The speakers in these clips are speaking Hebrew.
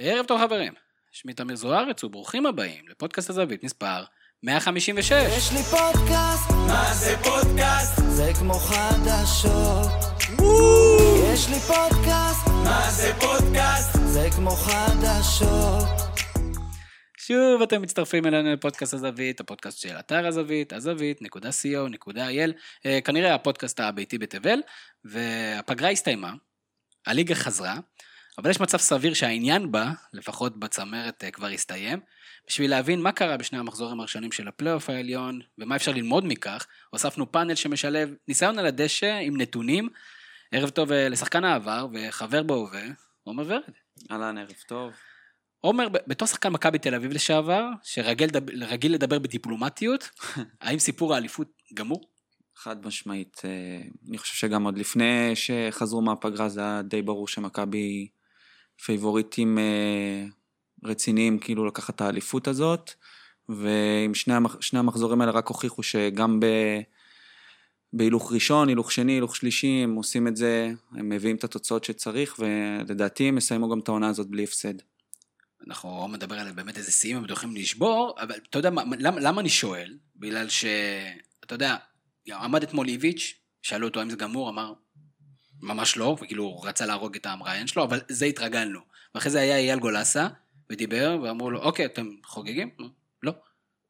ערב טוב חברים, שמי תמיר זוארץ וברוכים הבאים לפודקאסט הזווית מספר 156. יש לי פודקאסט, מה זה פודקאסט? זה כמו חדשות. יש לי פודקאסט, מה זה פודקאסט? זה כמו חדשות. שוב אתם מצטרפים אלינו לפודקאסט הזווית, הפודקאסט של אתר הזווית, הזווית.co.il, אה, כנראה הפודקאסט הביתי בתבל, והפגרה הסתיימה, הליגה חזרה, אבל יש מצב סביר שהעניין בה, לפחות בצמרת, אה, כבר הסתיים. בשביל להבין מה קרה בשני המחזורים הראשונים של הפלייאוף העליון, ומה אפשר ללמוד מכך, הוספנו פאנל שמשלב ניסיון על הדשא עם נתונים. ערב טוב אה, לשחקן העבר וחבר בהווה, עומר ורד. אהלן, ערב טוב. עומר, בתור שחקן מכבי תל אביב לשעבר, שרגיל לדבר, רגיל לדבר בדיפלומטיות, האם סיפור האליפות גמור? חד משמעית. אה, אני חושב שגם עוד לפני שחזרו מהפגרה זה היה די ברור שמכבי פייבוריטים אה, רציניים כאילו לקחת את האליפות הזאת, ועם שני, המח... שני המחזורים האלה רק הוכיחו שגם ב... בהילוך ראשון, הילוך שני, הילוך שלישי, הם עושים את זה, הם מביאים את התוצאות שצריך, ולדעתי הם יסיימו גם את העונה הזאת בלי הפסד. אנחנו עומר מדבר על באמת איזה שיאים הם בטוחים לשבור, אבל אתה יודע מה, למה, למה אני שואל? בגלל ש... אתה יודע, עמד אתמול איביץ', שאלו אותו האם זה גמור, אמר, ממש לא, וכאילו הוא רצה להרוג את המראיין שלו, אבל זה התרגלנו. ואחרי זה היה אייל גולסה, ודיבר, ואמרו לו, אוקיי, אתם חוגגים? "נו, לא.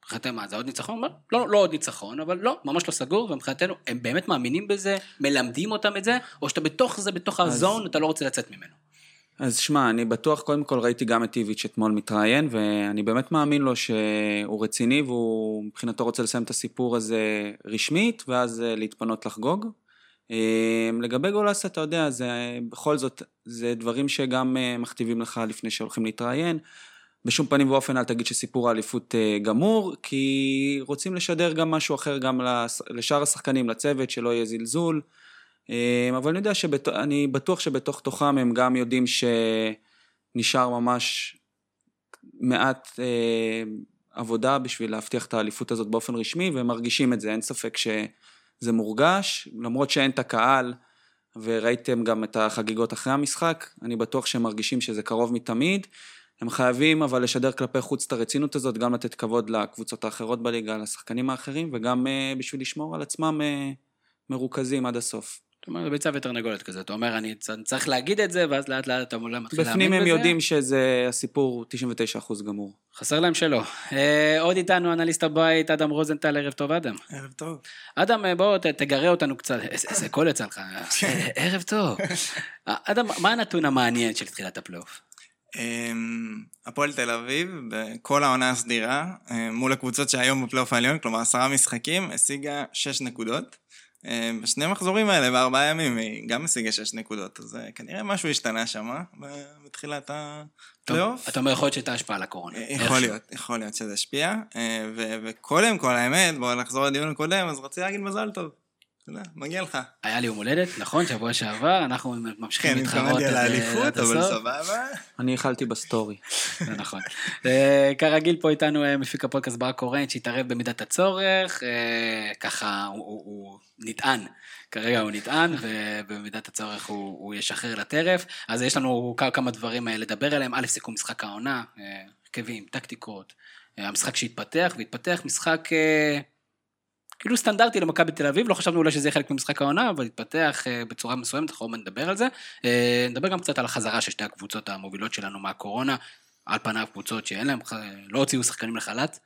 מבחינתם מה, זה עוד ניצחון? אומר, לא, לא עוד ניצחון, אבל לא, ממש לא סגור, ומבחינתנו, הם באמת מאמינים בזה, מלמדים אותם את זה, או שאתה בתוך זה, בתוך אז- הזון, אתה לא רוצה לצאת ממנו. אז שמע, אני בטוח, קודם כל ראיתי גם את איביץ' אתמול מתראיין, ואני באמת מאמין לו שהוא רציני, והוא מבחינתו רוצה לסיים את הסיפור הזה רשמית, ואז אה, להתפנות לחגוג. אה, לגבי גולסה, אתה יודע, זה בכל זאת, זה דברים שגם אה, מכתיבים לך לפני שהולכים להתראיין. בשום פנים ואופן אל תגיד שסיפור האליפות אה, גמור, כי רוצים לשדר גם משהו אחר גם לש- לשאר השחקנים, לצוות, שלא יהיה זלזול. אה, אבל אני יודע שבתוך, אני בטוח שבתוך תוכם הם גם יודעים שנשאר ממש מעט אה, עבודה בשביל להבטיח את האליפות הזאת באופן רשמי, והם מרגישים את זה, אין ספק שזה מורגש, למרות שאין את הקהל, וראיתם גם את החגיגות אחרי המשחק, אני בטוח שהם מרגישים שזה קרוב מתמיד. הם חייבים אבל לשדר כלפי חוץ את הרצינות הזאת, גם לתת כבוד לקבוצות האחרות בליגה, לשחקנים האחרים, וגם אה, בשביל לשמור על עצמם אה, מרוכזים עד הסוף. זאת אומרת, זה ביצה ותרנגולת כזה. אתה אומר, אני צריך להגיד את זה, ואז לאט לאט אתה מתחיל להאמין בפנים בזה. הם יודעים שזה הסיפור 99% גמור. חסר להם שלא. אה, עוד איתנו אנליסט הבית, אדם רוזנטל, ערב טוב, אדם. ערב טוב. אדם, אה, בוא, תגרה אותנו קצת. איזה איזה קול יצא לך. אה, ערב טוב. אה, אדם, מה הנתון המעניין של תחילת הפלייאוף? אמ, הפועל תל אביב, בכל העונה הסדירה, מול הקבוצות שהיום בפלייאוף העליון, כלומר עשרה משחקים, השיגה שש נקודות. אמ, בשני המחזורים האלה, בארבעה ימים, היא גם השיגה שש נקודות, אז אה, כנראה משהו השתנה שם בתחילת הפלייאוף. אתה אומר, יכול להיות שהייתה השפעה על הקורונה. אה, יכול. להיות, יכול להיות שזה השפיע. אה, וקודם כל, האמת, בואו נחזור לדיון הקודם, אז רציתי להגיד מזל טוב. אתה יודע, מגיע לך. היה לי יום הולדת, נכון, שבוע שעבר, אנחנו ממשיכים כן, להתחרות התכוונתי עד, על אה, האליפות, אבל. סבבה. אני איחלתי בסטורי. זה נכון. אה, כרגיל פה איתנו אה, מפיק הפודקאסט ברק קורן, שהתערב במידת הצורך, ככה הוא- נטען, כרגע הוא נטען, ובמידת הצורך הוא הוא ישחרר לטרף. אז יש לנו כמה דברים לדבר עליהם. א', סיכום משחק העונה, הרכבים, טקטיקות, המשחק שהתפתח, והתפתח משחק... אה, כאילו סטנדרטי למכבי תל אביב, לא חשבנו אולי שזה יהיה חלק ממשחק העונה, אבל התפתח אה, בצורה מסוימת, אנחנו עוד נדבר על זה. אה, נדבר גם קצת על החזרה של שתי הקבוצות המובילות שלנו מהקורונה, על פניו קבוצות שאין להם, לא הוציאו שחקנים לחל"ת,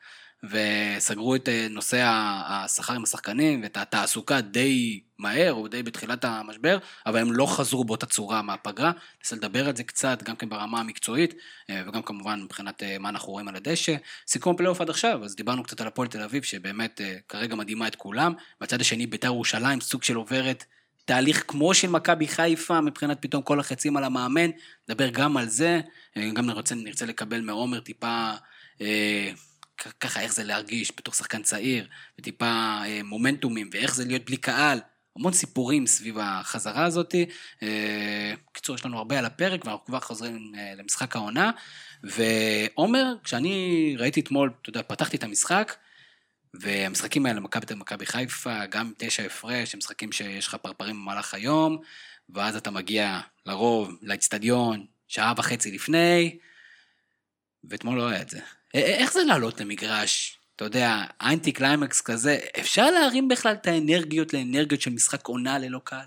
וסגרו את אה, נושא השכר עם השחקנים ואת התעסוקה די מהר או די בתחילת המשבר, אבל הם לא חזרו באותה צורה מהפגרה. ננסה לדבר על זה קצת, גם כן ברמה המקצועית, אה, וגם כמובן מבחינת אה, מה אנחנו רואים על הדשא. סיכום פלייאוף עד עכשיו, אז דיברנו קצת על הפועל תל אביב, שבאמת כרגע מדהימה את כולם. בצד השני בית"ר ירושלים, סוג של עוברת תהליך כמו של מכבי חיפה, מבחינת פתאום כל החצים על המאמן, נדבר גם על זה, גם נרצה, נרצה לקבל מעומר טיפה, ככה איך זה להרגיש בתור שחקן צעיר, וטיפה אה, מומנטומים, ואיך זה להיות בלי קהל, המון סיפורים סביב החזרה הזאת. אה, בקיצור, יש לנו הרבה על הפרק, ואנחנו כבר חוזרים אה, למשחק העונה. ועומר, כשאני ראיתי אתמול, אתה יודע, פתחתי את המשחק, והמשחקים האלה, מכבי תל מכבי חיפה, גם תשע הפרש, הם משחקים שיש לך פרפרים במהלך היום, ואז אתה מגיע לרוב לאצטדיון שעה וחצי לפני, ואתמול לא היה את זה. איך זה לעלות למגרש? אתה יודע, אנטי קליימקס כזה, אפשר להרים בכלל את האנרגיות לאנרגיות של משחק עונה ללא קהל?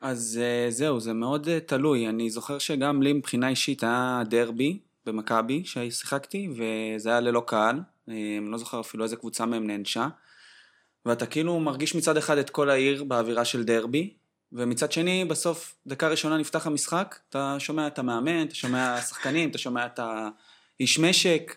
אז אה, זהו, זה מאוד אה, תלוי. אני זוכר שגם לי מבחינה אישית היה דרבי במכבי ששיחקתי, וזה היה ללא קהל. אה, אני לא זוכר אפילו איזה קבוצה מהם נענשה. ואתה כאילו מרגיש מצד אחד את כל העיר באווירה של דרבי, ומצד שני, בסוף, דקה ראשונה נפתח המשחק, אתה שומע את המאמן, אתה שומע שחקנים, אתה שומע את האיש משק.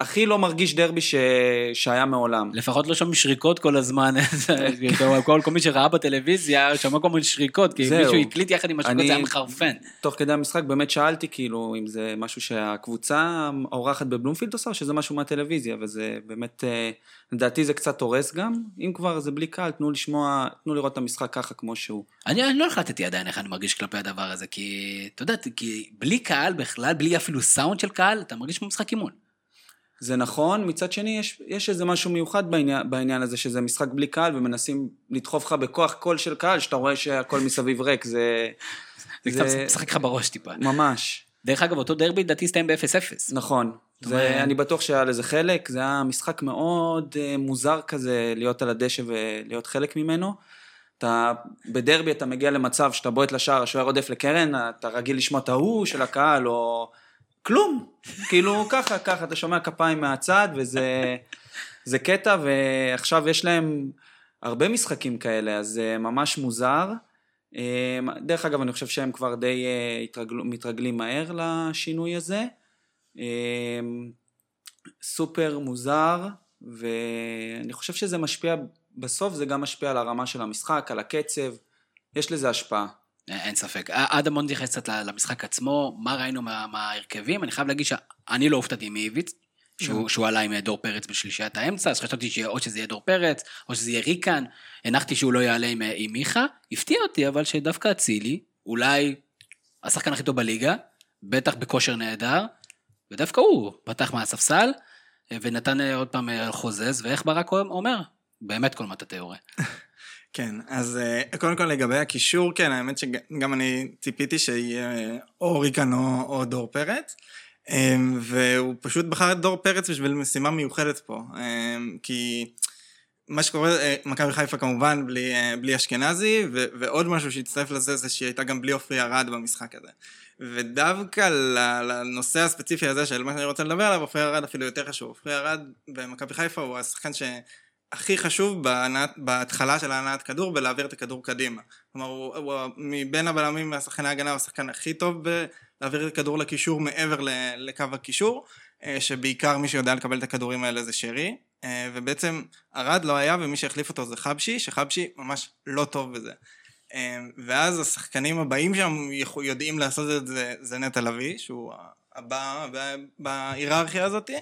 הכי לא מרגיש דרבי ש... שהיה מעולם. לפחות לא שומעים שריקות כל הזמן, כל, כל מי שראה בטלוויזיה שמע כל מיני שריקות, כי זהו. מישהו הקליט יחד עם השריקות, אני- זה היה מחרפן. תוך כדי המשחק באמת שאלתי כאילו אם זה משהו שהקבוצה האורחת בבלומפילד עושה שזה משהו מהטלוויזיה וזה באמת אה, לדעתי זה קצת הורס גם אם כבר זה בלי קהל תנו לשמוע תנו לראות את המשחק ככה כמו שהוא. אני, אני לא החלטתי עדיין איך אני מרגיש כלפי הדבר הזה, כי אתה יודע, כי בלי קהל בכלל, בלי אפילו סאונד של קהל, אתה מרגיש כמו משחק אימון. זה נכון מצד שני יש, יש איזה משהו מיוחד בעניין, בעניין הזה שזה משחק בלי קהל ומנסים לדחוף לך בכוח קול של קהל שאתה רואה שהכל מסביב ריק זה, זה קצת משחק לך בראש טיפה. ממש דרך אגב, אותו דרבי לדעתי הסתיים ב-0-0. נכון. זה, אני בטוח שהיה לזה חלק, זה היה משחק מאוד uh, מוזר כזה להיות על הדשא ולהיות חלק ממנו. אתה, בדרבי אתה מגיע למצב שאתה בועט לשער, השוער עודף לקרן, אתה רגיל לשמוע את ההוא של הקהל, או כלום. כאילו ככה, ככה, אתה שומע כפיים מהצד, וזה זה קטע, ועכשיו יש להם הרבה משחקים כאלה, אז זה ממש מוזר. אה, דרך אגב, אני חושב שהם כבר די אה, התרגלו, מתרגלים מהר לשינוי הזה. אה, סופר מוזר, ואני חושב שזה משפיע, בסוף זה גם משפיע על הרמה של המשחק, על הקצב, יש לזה השפעה. אין ספק. אדם בוא נתייחס קצת למשחק עצמו, מה ראינו מה- מההרכבים. אני חייב להגיד שאני לא הופתעתי מאיביץ, שהוא, שהוא עלה עם דור פרץ בשלישיית האמצע, אז חשבתי שאו שזה יהיה דור פרץ, או שזה יהיה ריקן. הנחתי שהוא לא יעלה עם, עם מיכה. הפתיע אותי, אבל שדווקא אצילי, אולי השחקן הכי טוב בליגה, בטח בכושר נהדר, ודווקא הוא פתח מהספסל, ונתן אה, עוד פעם אה, חוזז, ואיך ברק אומר? באמת כל מטאטא יורה. כן, אז אה, קודם כל לגבי הקישור, כן, האמת שגם אני ציפיתי שיהיה אה, או ריקן או, או דור פרץ, אה, והוא פשוט בחר את דור פרץ בשביל משימה מיוחדת פה, כי מה שקורה, מכבי חיפה כמובן בלי, בלי אשכנזי, ו, ועוד משהו שהצטרף לזה זה שהיא הייתה גם בלי עופרי ארד במשחק הזה. ודווקא לנושא הספציפי הזה של מה שאני רוצה לדבר עליו, עופרי ארד אפילו יותר חשוב. עופרי ארד במכבי חיפה הוא השחקן ש... הכי חשוב בהנעת, בהתחלה של הנעת כדור בלהעביר את הכדור קדימה. כלומר, הוא, הוא מבין הבלמים והשחקני ההגנה הוא השחקן הכי טוב בלהעביר את הכדור לקישור מעבר ל, לקו הקישור, אה, שבעיקר מי שיודע לקבל את הכדורים האלה זה שרי, אה, ובעצם ארד לא היה ומי שהחליף אותו זה חבשי, שחבשי ממש לא טוב בזה. אה, ואז השחקנים הבאים שם יודעים לעשות את זה, זה נטע לביא, שהוא הבא בהיררכיה הזאתי,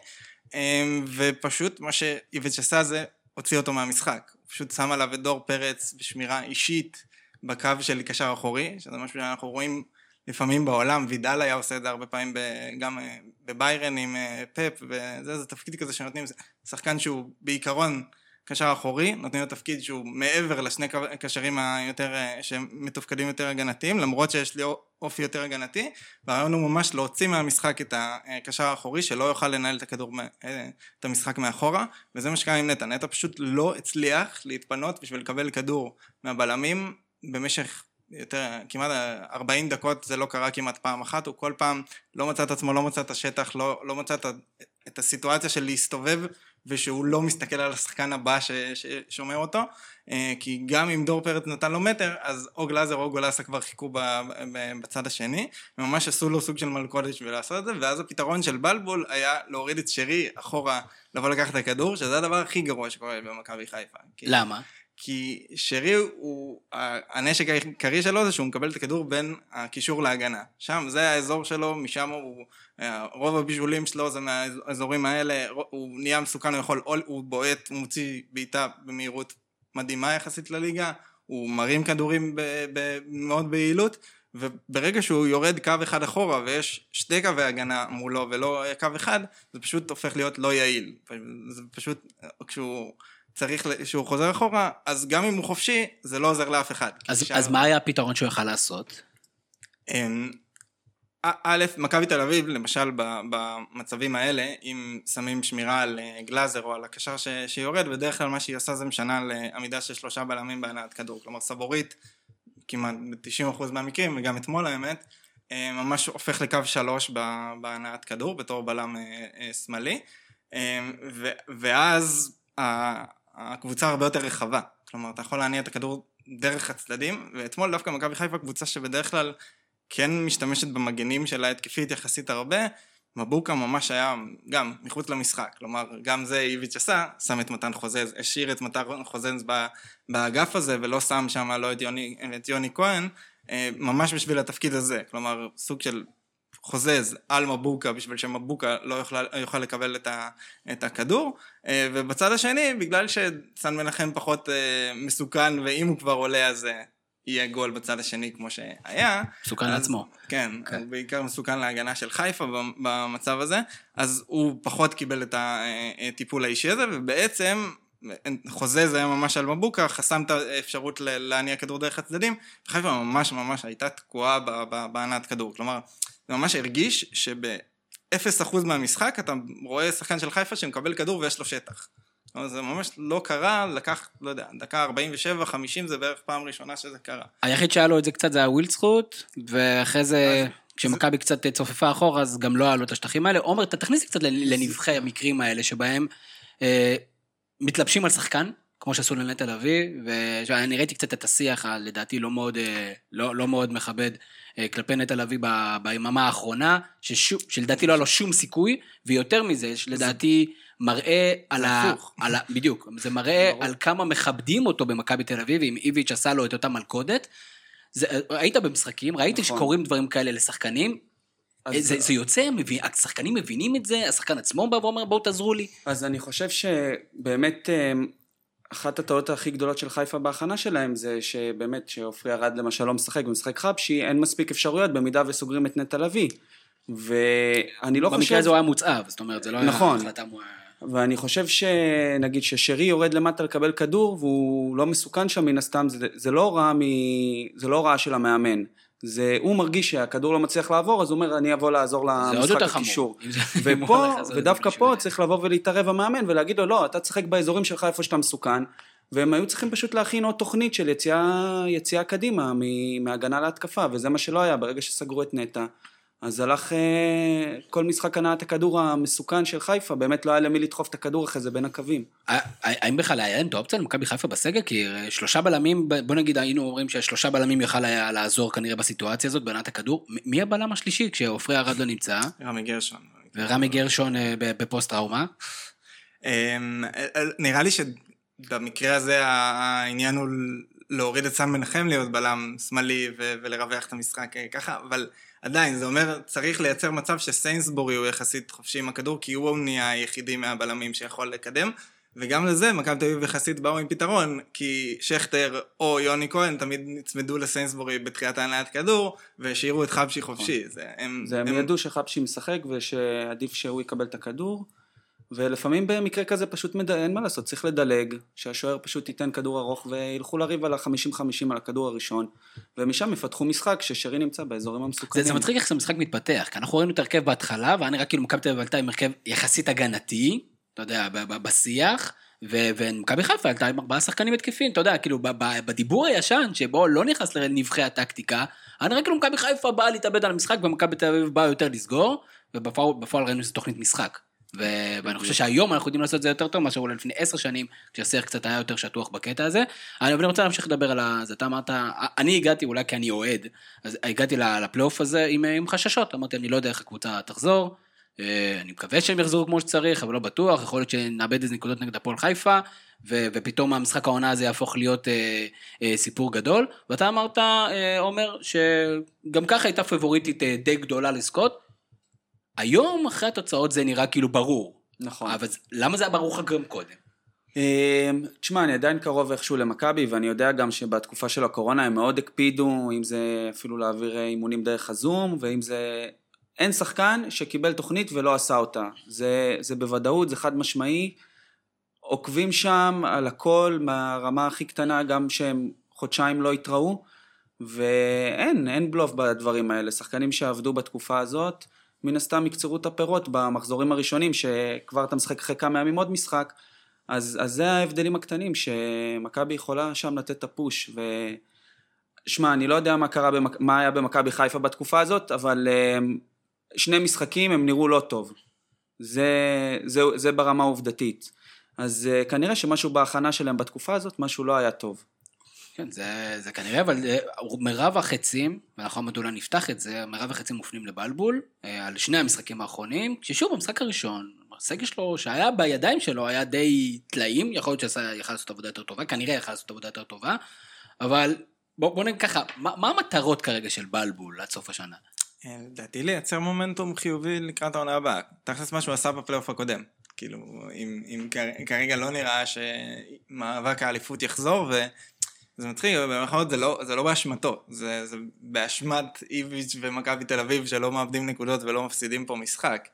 ופשוט מה שאיביץ' עשה זה הוציא אותו מהמשחק. הוא פשוט שם עליו את דור פרץ בשמירה אישית בקו של קשר אחורי, שזה משהו שאנחנו רואים לפעמים בעולם, וידל היה עושה את זה הרבה פעמים גם אה, בביירן עם אה, פפ, וזה זה תפקיד כזה שנותנים, שחקן שהוא בעיקרון קשר אחורי, נותנים לו תפקיד שהוא מעבר לשני קשרים היותר, אה, שמתופקדים יותר הגנתיים, למרות שיש לי אופי יותר הגנתי, והרעיון הוא ממש להוציא מהמשחק את הקשר האחורי, שלא יוכל לנהל את הכדור, אה, את המשחק מאחורה, וזה מה שקרה עם נטע. נטע פשוט לא הצליח להתפנות בשביל לקבל כדור מהבלמים במשך יותר, כמעט 40 דקות זה לא קרה כמעט פעם אחת, הוא כל פעם לא מצא את עצמו, לא מצא את השטח, לא, לא מצא את, את הסיטואציה של להסתובב ושהוא לא מסתכל על השחקן הבא ש, ששומר אותו, אה, כי גם אם דור פרץ נתן לו מטר, אז או גלאזר או גולסה כבר חיכו בצד השני, ממש עשו לו סוג של מלכודת בשביל לעשות את זה, ואז הפתרון של בלבול היה להוריד את שרי אחורה, לבוא לקחת את הכדור, שזה הדבר הכי גרוע שקורה במכבי חיפה. למה? כי שרי הוא, הנשק העיקרי שלו זה שהוא מקבל את הכדור בין הקישור להגנה. שם זה האזור שלו, משם הוא, רוב הבישולים שלו זה מהאזורים האלה, הוא נהיה מסוכן, הוא יכול, הוא בועט, הוא מוציא בעיטה במהירות מדהימה יחסית לליגה, הוא מרים כדורים ב, ב, מאוד ביעילות, וברגע שהוא יורד קו אחד אחורה ויש שתי קווי הגנה מולו ולא קו אחד, זה פשוט הופך להיות לא יעיל. זה פשוט, כשהוא... צריך, כשהוא חוזר אחורה, אז גם אם הוא חופשי, זה לא עוזר לאף אחד. אז, כי אז שם- מה היה הפתרון שהוא יכל לעשות? אמ, א', מכבי תל אביב, למשל במצבים האלה, אם שמים שמירה על אה, גלאזר או על הקשר ש- שיורד, בדרך כלל מה שהיא עושה זה משנה לעמידה של שלושה בלמים בהנעת כדור. כלומר, סבורית, כמעט ב-90% מהמקרים, וגם אתמול האמת, אה, ממש הופך לקו שלוש בהנעת כדור, בתור בלם אה, שמאלי. ו- ואז הקבוצה הרבה יותר רחבה. כלומר, אתה יכול להניע את הכדור דרך הצדדים, ואתמול דווקא מכבי חיפה קבוצה שבדרך כלל כן משתמשת במגנים שלה התקפית יחסית הרבה, מבוקה ממש היה גם מחוץ למשחק, כלומר גם זה איביץ' עשה, שם את מתן חוזז, השאיר את מתן חוזז באגף הזה ולא שם שם לא את יוני, את יוני כהן, אה, ממש בשביל התפקיד הזה, כלומר סוג של חוזז על מבוקה בשביל שמבוקה לא יוכל, יוכל לקבל את, ה, את הכדור אה, ובצד השני בגלל שסן מנחם פחות אה, מסוכן ואם הוא כבר עולה אז אה, יהיה גול בצד השני כמו שהיה. מסוכן אז- לעצמו. כן, הוא בעיקר מסוכן להגנה של חיפה במצב הזה, אז הוא פחות קיבל את הטיפול האישי הזה, ובעצם חוזז היה ממש על מבוקה, חסם את האפשרות להניע כדור דרך הצדדים, חיפה ממש ממש הייתה תקועה בהנעת כדור, כלומר, זה ממש הרגיש שב-0% מהמשחק אתה רואה שחקן של חיפה שמקבל כדור ויש לו שטח. זה ממש לא קרה, לקח, לא יודע, דקה 47-50 זה בערך פעם ראשונה שזה קרה. היחיד שהיה לו את זה קצת זה היה ווילדסחוט, ואחרי זה, כשמכבי קצת צופפה אחורה, אז גם לא היה לו את השטחים האלה. עומר, אתה תכניס לי קצת לנבחי המקרים האלה, שבהם אה, מתלבשים על שחקן, כמו שעשו לנטע תל אביב, ואני ראיתי קצת את השיח, לדעתי לא מאוד, אה, לא, לא מאוד מכבד, כלפי נטע לביא ב- ביממה האחרונה, ששו, שלדעתי לא היה לו שום סיכוי, ויותר מזה, שלדעתי מראה על ה... על ה... בדיוק, זה מראה על כמה מכבדים אותו במכבי תל אביב, אם איביץ' עשה לו את אותה מלכודת. זה, היית במשחקים, ראית נכון. שקורים דברים כאלה לשחקנים, זה, זה יוצא, מבין, השחקנים מבינים את זה, השחקן עצמו בא ואומר בואו תעזרו לי. אז אני חושב שבאמת אה, אחת הטעויות הכי גדולות של חיפה בהכנה שלהם זה שבאמת שעופרי ארד למשל לא משחק ומשחק חבשי אין מספיק אפשרויות במידה וסוגרים את נטע לביא ואני לא חושב... במקרה הזה הוא היה מוצאב, זאת אומרת, זה לא נכון. היה החלטה... מו- ואני חושב שנגיד ששרי יורד למטה לקבל כדור והוא לא מסוכן שם מן הסתם, זה, זה לא הוראה מ... זה לא הוראה של המאמן. זה, הוא מרגיש שהכדור לא מצליח לעבור, אז הוא אומר, אני אבוא לעזור למשחק. הקישור. ופה, ודווקא. פה צריך לבוא ולהתערב המאמן ולהגיד לו, לא, אתה תשחק באזורים שלך איפה שאתה מסוכן, והם היו צריכים פשוט להכין עוד תוכנית של יציאה, יציאה קדימה מהגנה להתקפה, וזה מה שלא היה, ברגע שסגרו את נטע. אז הלך אה, כל משחק הנעת הכדור המסוכן של חיפה, באמת לא היה למי לדחוף את הכדור אחרי זה בין הקווים. האם בכלל היה להם את האופציה למכבי חיפה בסגל? כי אה, שלושה בלמים, ב- בוא נגיד היינו אומרים ששלושה בלמים יכל היה לעזור כנראה בסיטואציה הזאת, בענת הכדור. מי הבלם השלישי כשעופרי ארד לא נמצא, רמי גרשון. ורמי גרשון אה, ב- בפוסט טראומה? אמ, נראה לי שבמקרה הזה העניין הוא להוריד את סן מנחם להיות בלם שמאלי ולרווח את המשחק ככה, אבל עדיין זה אומר צריך לייצר מצב שסיינסבורי הוא יחסית חופשי עם הכדור כי הוא נהיה היחידי מהבלמים שיכול לקדם. וגם לזה מכבי תל אביב יחסית באו עם פתרון כי שכטר או יוני כהן תמיד נצמדו לסיינסבורי בתחילת הנעת כדור והשאירו את חבשי חופשי. זה, הם, זה הם ידעו שחבשי משחק ושעדיף שהוא יקבל את הכדור, ולפעמים במקרה כזה פשוט מד... אין מה לעשות, צריך לדלג, שהשוער פשוט ייתן כדור ארוך וילכו לריב על ה-50-50 על הכדור הראשון, ומשם יפתחו משחק ששרי נמצא באזורים זה, המסוכנים. זה מצחיק איך זה משחק מתפתח, כי אנחנו ראינו את ההרכב בהתחלה, ואני רק כאילו מכבי תל אביב עלתה עם הרכב יחסית הגנתי, אתה יודע, בשיח, ומכבי חיפה עלתה עם ארבעה שחקנים התקפים, אתה יודע, כאילו ב- ב- בדיבור הישן, שבו לא נכנס לנבחי הטקטיקה, היה נראה כאילו מכבי חיפה באה להתאבד על המשחק, ומכבי תל אביב באה יותר לסגור, ובפועל בפועל ראינו שזו תוכנית משחק. ואני חושב שהיום אנחנו יודעים לעשות את זה יותר טוב מאשר אולי לפני עשר שנים, כשהשיח קצת היה יותר שטוח בקטע הזה. אבל אני רוצה להמשיך לדבר על. זה אתה אמרת, אני הגעתי אולי כי אני אוהד, אז הגעתי לפלייאוף הזה עם, עם חששות, אמרתי אני לא יודע איך הקבוצה תחזור, אה, אני מקווה שהם יחזרו כמו שצריך, אבל לא בטוח, יכול להיות שנאבד איזה נקודות נגד הפועל חיפה, ו- ופתאום המשחק העונה הזה יהפוך להיות אה, אה, סיפור גדול, ואתה אמרת, אה, עומר, שגם ככה הייתה פבוריטית אה, די גדולה לזכות, היום אחרי התוצאות זה נראה כאילו ברור, נכון. אבל למה זה היה ברור לך גם קודם? אמ, תשמע, אני עדיין קרוב איכשהו למכבי, ואני יודע גם שבתקופה של הקורונה הם מאוד הקפידו, אם זה אפילו להעביר אימונים דרך הזום, ואם זה... אין שחקן שקיבל תוכנית ולא עשה אותה. זה, זה בוודאות, זה חד משמעי. עוקבים שם על הכל מהרמה הכי קטנה, גם שהם חודשיים לא התראו, ואין, אין בלוף בדברים האלה. שחקנים שעבדו בתקופה הזאת, מן הסתם יקצרו את הפירות במחזורים הראשונים, שכבר אתה משחק אחרי כמה ימים עוד משחק, אז, אז זה ההבדלים הקטנים, שמכבי יכולה שם לתת את הפוש, ו... שמע, אני לא יודע מה קרה, במק... מה היה במכבי חיפה בתקופה הזאת, אבל um, שני משחקים הם נראו לא טוב. זה, זה, זה ברמה העובדתית. אז uh, כנראה שמשהו בהכנה שלהם בתקופה הזאת, משהו לא היה טוב. כן, זה, זה כנראה, אבל אה, מרב החצים, ואנחנו עוד אולי נפתח את זה, מרב החצים מופנים לבלבול, אה, על שני המשחקים האחרונים, כששוב, במשחק הראשון, הסגל שלו, שהיה בידיים שלו, היה די טלאים, יכול להיות שיכל לעשות עבודה יותר טובה, כנראה יכל לעשות עבודה יותר טובה, אבל בוא, בוא נגיד ככה, מה, מה המטרות כרגע של בלבול עד סוף השנה? אה, לדעתי לייצר מומנטום חיובי לקראת העונה הבאה. תכלס מה שהוא עשה בפלייאוף הקודם. כאילו, אם, אם כרגע לא נראה שמאבק האליפות יחזור, וזה מצחיק, במירכאות זה לא, זה לא באשמתו, זה, זה באשמת איביץ' ומכבי תל אביב שלא מאבדים נקודות ולא מפסידים פה משחק.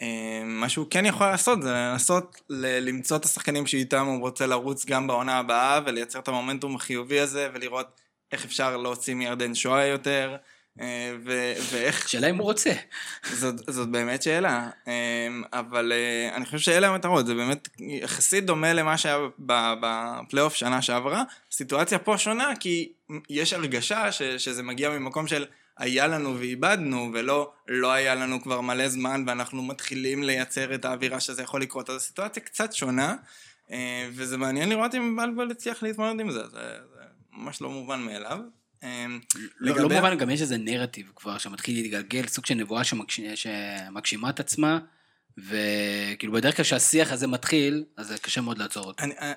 אה, מה שהוא כן יכול לעשות זה לנסות ל- למצוא את השחקנים שאיתם הוא רוצה לרוץ גם בעונה הבאה ולייצר את המומנטום החיובי הזה ולראות איך אפשר להוציא מירדן שואה יותר, ו- ואיך... שאלה אם הוא רוצה. זאת, זאת באמת שאלה, אה, אבל אה, אני חושב שאלה המטרות, זה באמת יחסית דומה למה שהיה בפלייאוף שנה שעברה. סיטואציה פה שונה כי יש הרגשה ש- שזה מגיע ממקום של היה לנו ואיבדנו, ולא לא היה לנו כבר מלא זמן ואנחנו מתחילים לייצר את האווירה שזה יכול לקרות. אז הסיטואציה קצת שונה, וזה מעניין לראות אם בלבול הצליח להתמודד עם זה. זה, זה ממש לא מובן מאליו. אמ, לא, לא מובן, גם יש איזה נרטיב כבר שמתחיל להתגלגל, סוג של נבואה שמגש... שמגשימה את עצמה, וכאילו בדרך כלל כשהשיח הזה מתחיל, אז זה קשה מאוד לעצור אותו. אני, אה,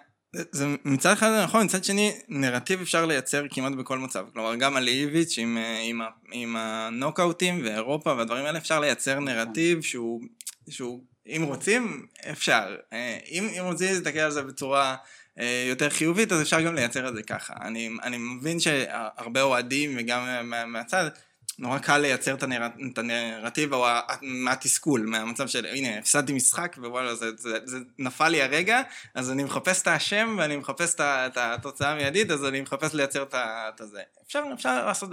זה מצד אחד זה נכון, מצד שני, נרטיב אפשר לייצר כמעט בכל מצב. כלומר, גם על איביץ' עם, אה, עם, עם הנוקאוטים ואירופה והדברים האלה, אפשר לייצר נרטיב שהוא, שהוא אם רוצים, אפשר. אה, אם, אם רוצים להסתכל על זה בצורה יותר חיובית, אז אפשר גם לייצר את זה ככה. אני, אני מבין שהרבה אוהדים וגם מה, מהצד, נורא קל לייצר את, הנר, את הנרטיב או מהתסכול, מהמצב של הנה הפסדתי משחק ווואלה זה, זה, זה נפל לי הרגע, אז אני מחפש את האשם ואני מחפש את התוצאה המיידית, אז אני מחפש לייצר את הזה. אפשר, אפשר לעשות,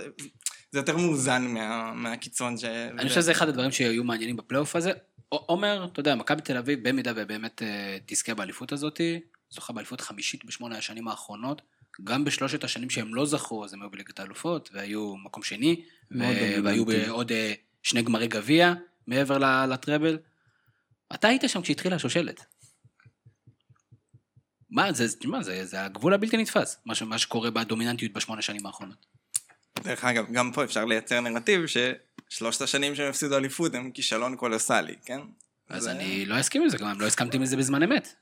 זה יותר מאוזן מה, מהקיצון ש... אני חושב שזה אחד הדברים שהיו מעניינים בפלייאוף הזה. עומר, אתה יודע, מכבי תל אביב, במידה ובאמת אה, תזכה באליפות הזאתי, זוכה באליפות חמישית בשמונה השנים האחרונות. גם בשלושת השנים שהם לא זכו, אז הם היו בליגת האלופות, והיו מקום שני, ו- והיו בעוד אה, שני גמרי גביע מעבר לטראבל. אתה היית שם כשהתחילה השושלת. מה, זה, מה, זה, זה הגבול הבלתי נתפס, מה, ש, מה שקורה בדומיננטיות בשמונה השנים האחרונות. דרך אגב, גם פה אפשר לייצר נרטיב ששלושת השנים שהם הפסידו אליפות הם כישלון קולוסלי, כן? אז זה... אני לא אסכים עם זה, גם לא הסכמתי עם זה בזמן אמת.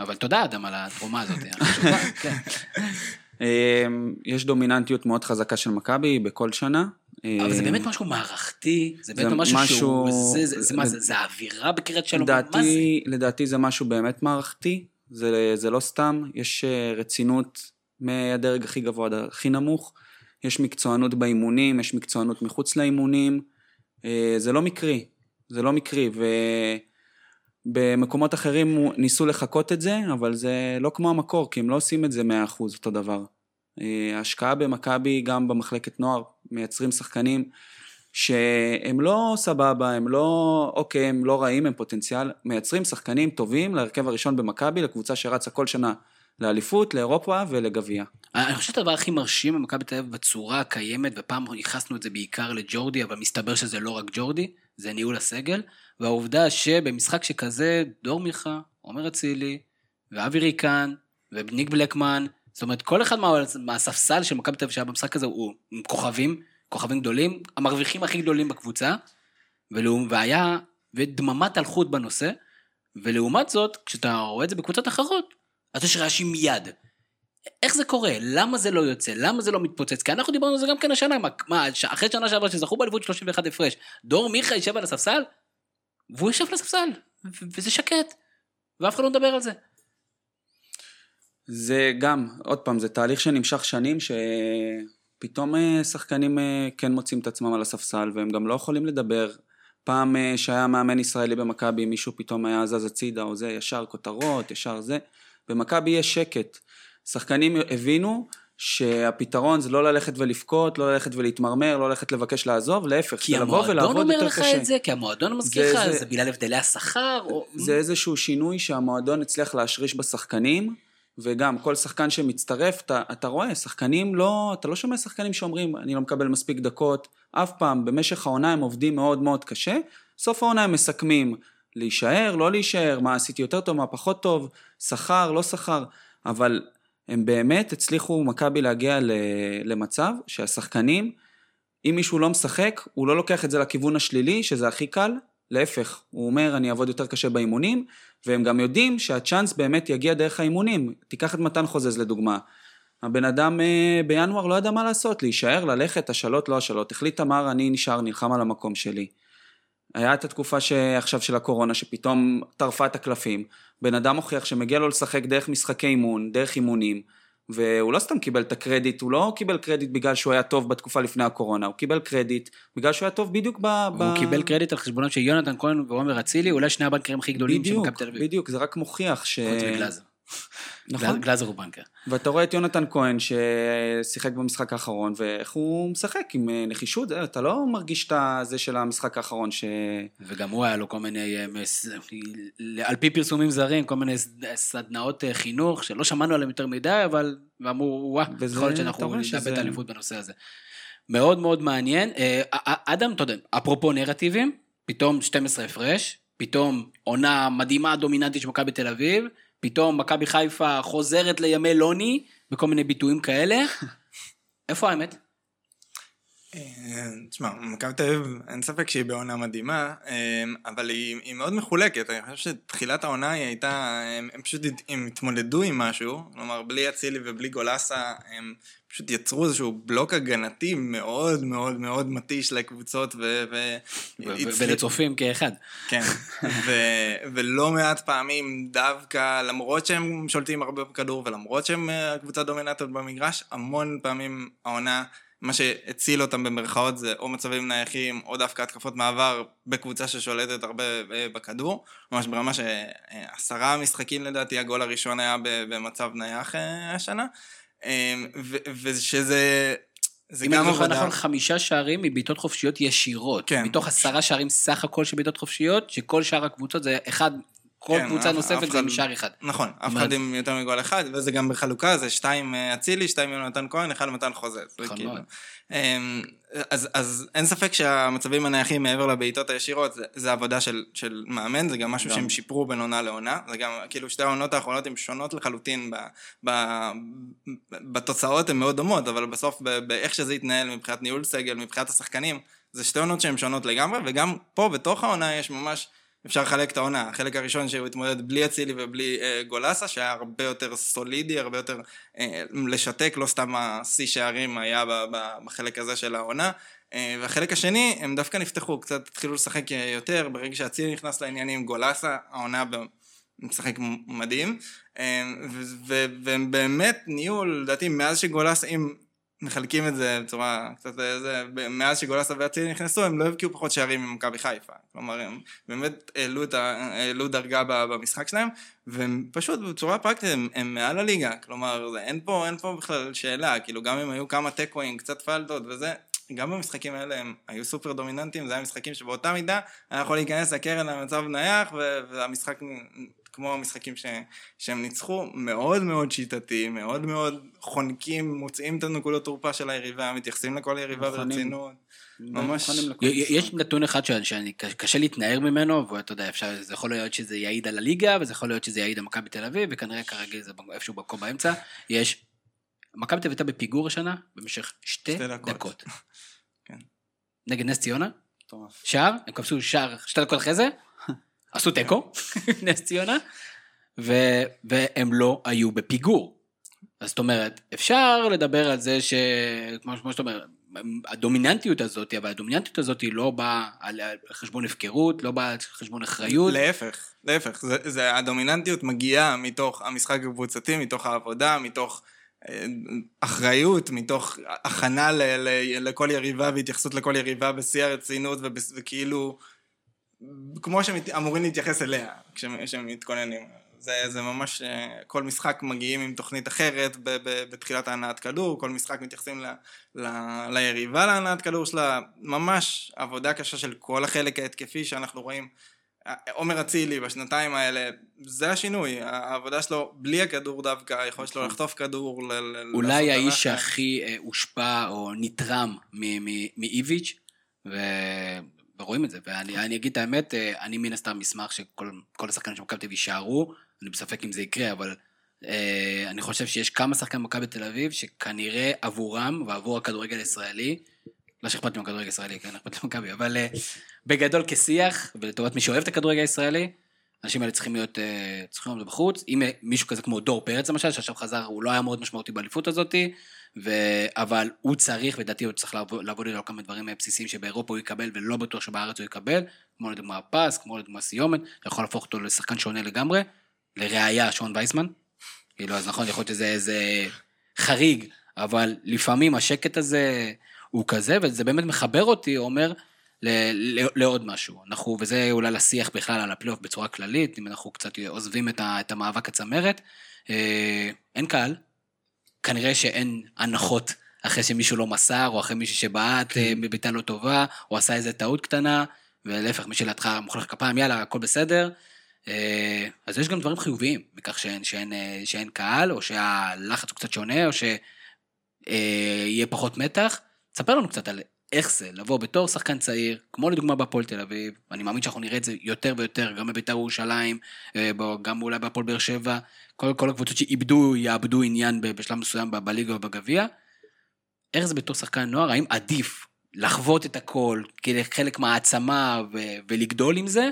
אבל תודה, אדם, על התרומה הזאת. כן. אמ, יש דומיננטיות מאוד חזקה של מכבי בכל שנה. אבל זה באמת משהו מערכתי, זה באמת משהו שהוא, זה, מה זה, זה האווירה בקריית שלום, לדעתי, מה זה? לדעתי זה משהו באמת מערכתי, זה, זה לא סתם, יש אה, רצינות מהדרג הכי גבוה עד הכי נמוך, יש מקצוענות באימונים, יש מקצוענות מחוץ לאימונים, אה, זה לא מקרי, זה לא מקרי, ו... במקומות אחרים ניסו לחקות את זה, אבל זה לא כמו המקור, כי הם לא עושים את זה 100% אותו דבר. אה, ההשקעה במכבי, גם במחלקת נוער, מייצרים שחקנים שהם לא סבבה, הם לא, אוקיי, הם לא רעים, הם פוטנציאל, מייצרים שחקנים טובים להרכב הראשון במכבי, לקבוצה שרצה כל שנה לאליפות, לאירופה ולגביע. אני חושב שהדבר הכי מרשים במכבי תל אביב בצורה הקיימת, ופעם ייחסנו את זה בעיקר לג'ורדי, אבל מסתבר שזה לא רק ג'ורדי, זה ניהול הסגל, והעובדה שבמשחק שכזה, דור מיכה, עומר אצילי, ואבי ריקן, וניק בלקמן, זאת אומרת, כל אחד מה, מהספסל של מכבי תל אביב שהיה במשחק הזה הוא עם כוכבים, כוכבים גדולים, המרוויחים הכי גדולים בקבוצה, ולאום, והיה, ודממת אלחוט בנושא, ולעומת זאת, כשאתה רואה את זה בקבוצות אחרות, אז יש רעשים מיד. איך זה קורה? למה זה לא יוצא? למה זה לא מתפוצץ? כי אנחנו דיברנו על זה גם כן השנה, מה, מה אחרי שנה שעברה שזכו באליפות 31 הפרש, דור מיכה יישב על הספסל? והוא יושב על הספסל, וזה שקט, ואף אחד לא מדבר על זה. זה גם, עוד פעם, זה תהליך שנמשך שנים, שפתאום אה, שחקנים אה, כן מוצאים את עצמם על הספסל, והם גם לא יכולים לדבר. פעם אה, שהיה מאמן ישראלי במכבי, מישהו פתאום היה זז הצידה או זה, ישר כותרות, ישר זה. במכבי יש שקט. שחקנים הבינו שהפתרון זה לא ללכת ולבכות, לא ללכת ולהתמרמר, לא ללכת לבקש לעזוב, להפך, כי זה לבוא המועדון ולעבוד אומר יותר לך קשה. את זה, כי המועדון מזכיר לך, זה- זה בגלל הבדלי השכר, או... זה איזשהו שינוי שהמועדון הצליח להשריש בשחקנים, וגם כל שחקן שמצטרף, אתה, אתה רואה, שחקנים לא, אתה לא שומע שחקנים שאומרים, אני לא מקבל מספיק דקות, אף פעם, במשך העונה הם עובדים מאוד מאוד קשה, סוף העונה הם מסכמים להישאר, לא להישאר, מה עשיתי יותר טוב, מה פחות טוב, שכר, לא שכר, אבל הם באמת הצליחו, מכבי, להגיע למצב שהשחקנים, אם מישהו לא משחק, הוא לא לוקח את זה לכיוון השלילי, שזה הכי קל, להפך, הוא אומר, אני אעבוד יותר קשה באימונים, והם גם יודעים שהצ'אנס באמת יגיע דרך האימונים. תיקח את מתן חוזז לדוגמה. הבן אדם אה, בינואר לא ידע מה לעשות, להישאר, ללכת, השאלות, לא השאלות. החליט תמר, אני נשאר, נלחם על המקום שלי. היה את התקופה שעכשיו של הקורונה, שפתאום טרפה את הקלפים. בן אדם הוכיח שמגיע לו לשחק דרך משחקי אימון, דרך אימונים, והוא לא סתם קיבל את הקרדיט, הוא לא קיבל קרדיט בגלל שהוא היה טוב בתקופה לפני הקורונה, הוא קיבל קרדיט בגלל שהוא היה טוב בדיוק ב... ב... הוא קיבל קרדיט על חשבונות של יונתן כהן ועומר אצילי, אולי שני הבנקרים הכי גדולים של מכבי תל אביב. בדיוק, זה רק מוכיח ש... חוץ מגלאזר. נכון. גלאזר הוא בנקר. ואתה רואה את יונתן כהן ששיחק במשחק האחרון, ואיך הוא משחק עם אה, נחישות, אה, אתה לא מרגיש את הזה של המשחק האחרון ש... וגם הוא היה לו כל מיני, אה, על פי פרסומים זרים, כל מיני סדנאות חינוך, שלא שמענו עליהם יותר מדי, אבל, ואמרו, וואה, וזה- יכול להיות שאנחנו נאבד את האליפות בנושא הזה. מאוד מאוד מעניין. אדם, אתה יודע, אפרופו נרטיבים, פתאום 12 הפרש, פתאום עונה מדהימה, דומיננטית של מכבי תל אביב, פתאום מכבי חיפה חוזרת לימי לוני, וכל מיני ביטויים כאלה. איפה האמת? אה, תשמע, מכבי תל אביב, אין ספק שהיא בעונה מדהימה, אה, אבל היא, היא מאוד מחולקת. אני חושב שתחילת העונה היא הייתה, הם, הם פשוט הם התמודדו עם משהו, כלומר, בלי אצילי ובלי גולסה, הם פשוט יצרו איזשהו בלוק הגנתי מאוד מאוד מאוד מתיש לקבוצות, ו... ו- ולצופים כאחד. כן, ו- ולא מעט פעמים דווקא, למרות שהם שולטים הרבה בכדור ולמרות שהם אה, הקבוצה דומיננטית במגרש, המון פעמים העונה, מה שהציל אותם במרכאות זה או מצבים נייחים או דווקא התקפות מעבר בקבוצה ששולטת הרבה אה, בכדור, ממש ברמה שעשרה משחקים לדעתי הגול הראשון היה במצב נייח אה, השנה, ו- ושזה... זה אם אני גם זוכר עבודה... נכון, חמישה שערים מבעיטות חופשיות ישירות. כן. מתוך עשרה שערים סך הכל של בעיטות חופשיות, שכל שאר הקבוצות זה אחד, כל כן, קבוצה אף- נוספת אף זה עם שער אחד. נכון, אף אחד עם יותר מגול אחד, וזה גם בחלוקה, זה שתיים אה, אצילי, שתיים יונתן כהן, אחד מתן חוזה. זה נכון כאילו- מאוד. אמ, אז, אז אין ספק שהמצבים הנייחים מעבר לבעיטות הישירות, זה, זה עבודה של, של מאמן, זה גם משהו גם. שהם שיפרו בין עונה לעונה, זה גם, כאילו שתי העונות האחרונות הן שונות לחלוטין, ב, ב, בתוצאות הן מאוד דומות, אבל בסוף באיך שזה התנהל מבחינת ניהול סגל, מבחינת השחקנים, זה שתי עונות שהן שונות לגמרי, וגם פה בתוך העונה יש ממש... אפשר לחלק את העונה, החלק הראשון שהוא התמודד בלי אצילי ובלי אה, גולסה, שהיה הרבה יותר סולידי, הרבה יותר אה, לשתק, לא סתם השיא שערים היה ב- ב- בחלק הזה של העונה. אה, והחלק השני, הם דווקא נפתחו, קצת התחילו לשחק אה, יותר, ברגע שאצילי נכנס לעניינים, גולסה, העונה ב... משחק מדהים, אה, והם באמת נהיו, לדעתי, מאז שגולסה, אם מחלקים את זה בצורה קצת אה, זה, ב- מאז שגולסה ואצילי נכנסו, הם לא הבקיעו פחות שערים ממכבי חיפה. כלומר, הם באמת העלו, את ה, העלו דרגה במשחק שלהם, והם פשוט בצורה פרקטית, הם, הם מעל הליגה. כלומר, זה, אין, פה, אין פה בכלל שאלה, כאילו גם אם היו כמה תיקואים, קצת פלטות וזה, גם במשחקים האלה הם היו סופר דומיננטיים, זה היה משחקים שבאותה מידה היה יכול להיכנס לקרן למצב נייח, והמשחק, כמו המשחקים ש- שהם ניצחו, מאוד מאוד שיטתי, מאוד מאוד חונקים, מוצאים את הנקודות תורפה של היריבה, מתייחסים לכל יריבה מוכנים. ברצינות. ממש-. יש נתון אחד ש- שאני קשה להתנער ממנו, ואתה יודע, אפשר, זה יכול להיות שזה יעיד על הליגה, וזה יכול להיות שזה יעיד על מכבי תל אביב, וכנראה כרגיל זה איפשהו במקום באמצע. יש, מכבי תל אביב הייתה בפיגור השנה במשך שתי שתי דקות. דקות. כן. נגד נס ציונה, מטורף. שער, הם כבשו שער שתי דקות אחרי זה, עשו תיקו, נס ציונה, ו- והם לא היו בפיגור. אז זאת אומרת, אפשר לדבר על זה שכמו כמו שאתה אומר, הדומיננטיות הזאת, אבל הדומיננטיות הזאת היא לא באה על על חשבון הפקרות, לא באה על חשבון אחריות. להפך, להפך, זה, זה, הדומיננטיות מגיעה מתוך המשחק הקבוצתי, מתוך העבודה, מתוך אה, אחריות, מתוך הכנה ל, ל, לכל יריבה והתייחסות לכל יריבה בשיא הרצינות ובס- וכאילו, כמו שאמורים להתייחס אליה כשהם מתכוננים. זה, זה ממש, אה, כל משחק מגיעים עם תוכנית אחרת ב, ב, בתחילת ההנעת כדור, כל משחק מתייחסים ל, ל, ליריבה להנעת כדור שלה, ממש עבודה קשה של כל החלק ההתקפי שאנחנו רואים. עומר אצילי בשנתיים האלה, זה השינוי, העבודה שלו בלי הכדור דווקא, היכולת שלו לחטוף כדור, ל- אולי האיש. שהכי אה, הושפע או נתרם מאיביץ', ורואים את זה. ואני אני אגיד את האמת, אה, אני מן הסתם אשמח שכל כל השחקנים של מכבי תל אביב יישארו, אני בספק אם זה יקרה, אבל אה, אני חושב שיש כמה שחקנים במכבי תל אביב שכנראה עבורם ועבור הכדורגל הישראלי, לא שאכפת לי מהכדורגל הישראלי, כן, אכפת לי ממכבי, אבל אה, בגדול כשיח, ולטובת מי שאוהב את הכדורגל הישראלי, האנשים האלה צריכים להיות, אה, צריכים להיות בחוץ. אם מישהו כזה כמו דור פרץ למשל, שעכשיו חזר, הוא לא היה מאוד משמעותי באליפות הזאתי, ו... אבל הוא צריך, לדעתי הוא צריך לעבוד, איתו על כמה דברים אה, בסיסיים שבאירופה הוא יקבל, ולא בטוח שבארץ הוא יקבל, כמו לדוגמה פס, כמו לדוגמה סיומת, יכול להפוך אותו לשחקן שונה לגמרי. לראיה, שון וייסמן. כאילו, אז נכון, יכול להיות שזה איזה חריג, אבל לפעמים השקט הזה הוא כזה, וזה באמת מחבר אותי, אומר, ל- ל- לעוד משהו. אנחנו, וזה אולי לשיח בכלל על הפלייאוף בצורה כללית, אם אנחנו קצת עוזבים את, ה, את המאבק הצמרת. אה, אין קהל, כנראה שאין הנחות אחרי שמישהו לא מסר, או אחרי מישהו שבעט אה, בביתה לא טובה, או עשה איזה טעות קטנה, ולהפך, מי שלידך מוחא לך כפיים, יאללה, הכל בסדר. אה, אז יש גם דברים חיוביים מכך שאין, שאין, אה, שאין קהל, או שהלחץ הוא קצת שונה, או שיהיה פחות מתח. תספר לנו קצת על איך זה לבוא בתור שחקן צעיר, כמו לדוגמה בהפועל תל אביב, ואני מאמין שאנחנו נראה את זה יותר ויותר, גם בבית"ר ירושלים, אה, גם אולי בהפועל באר שבע, כל, כל הקבוצות שאיבדו, יאבדו עניין בשלב מסוים בליגה ובגביע. איך זה בתור שחקן נוער, האם עדיף לחוות את הכל כחלק מהעצמה ו- ולגדול עם זה,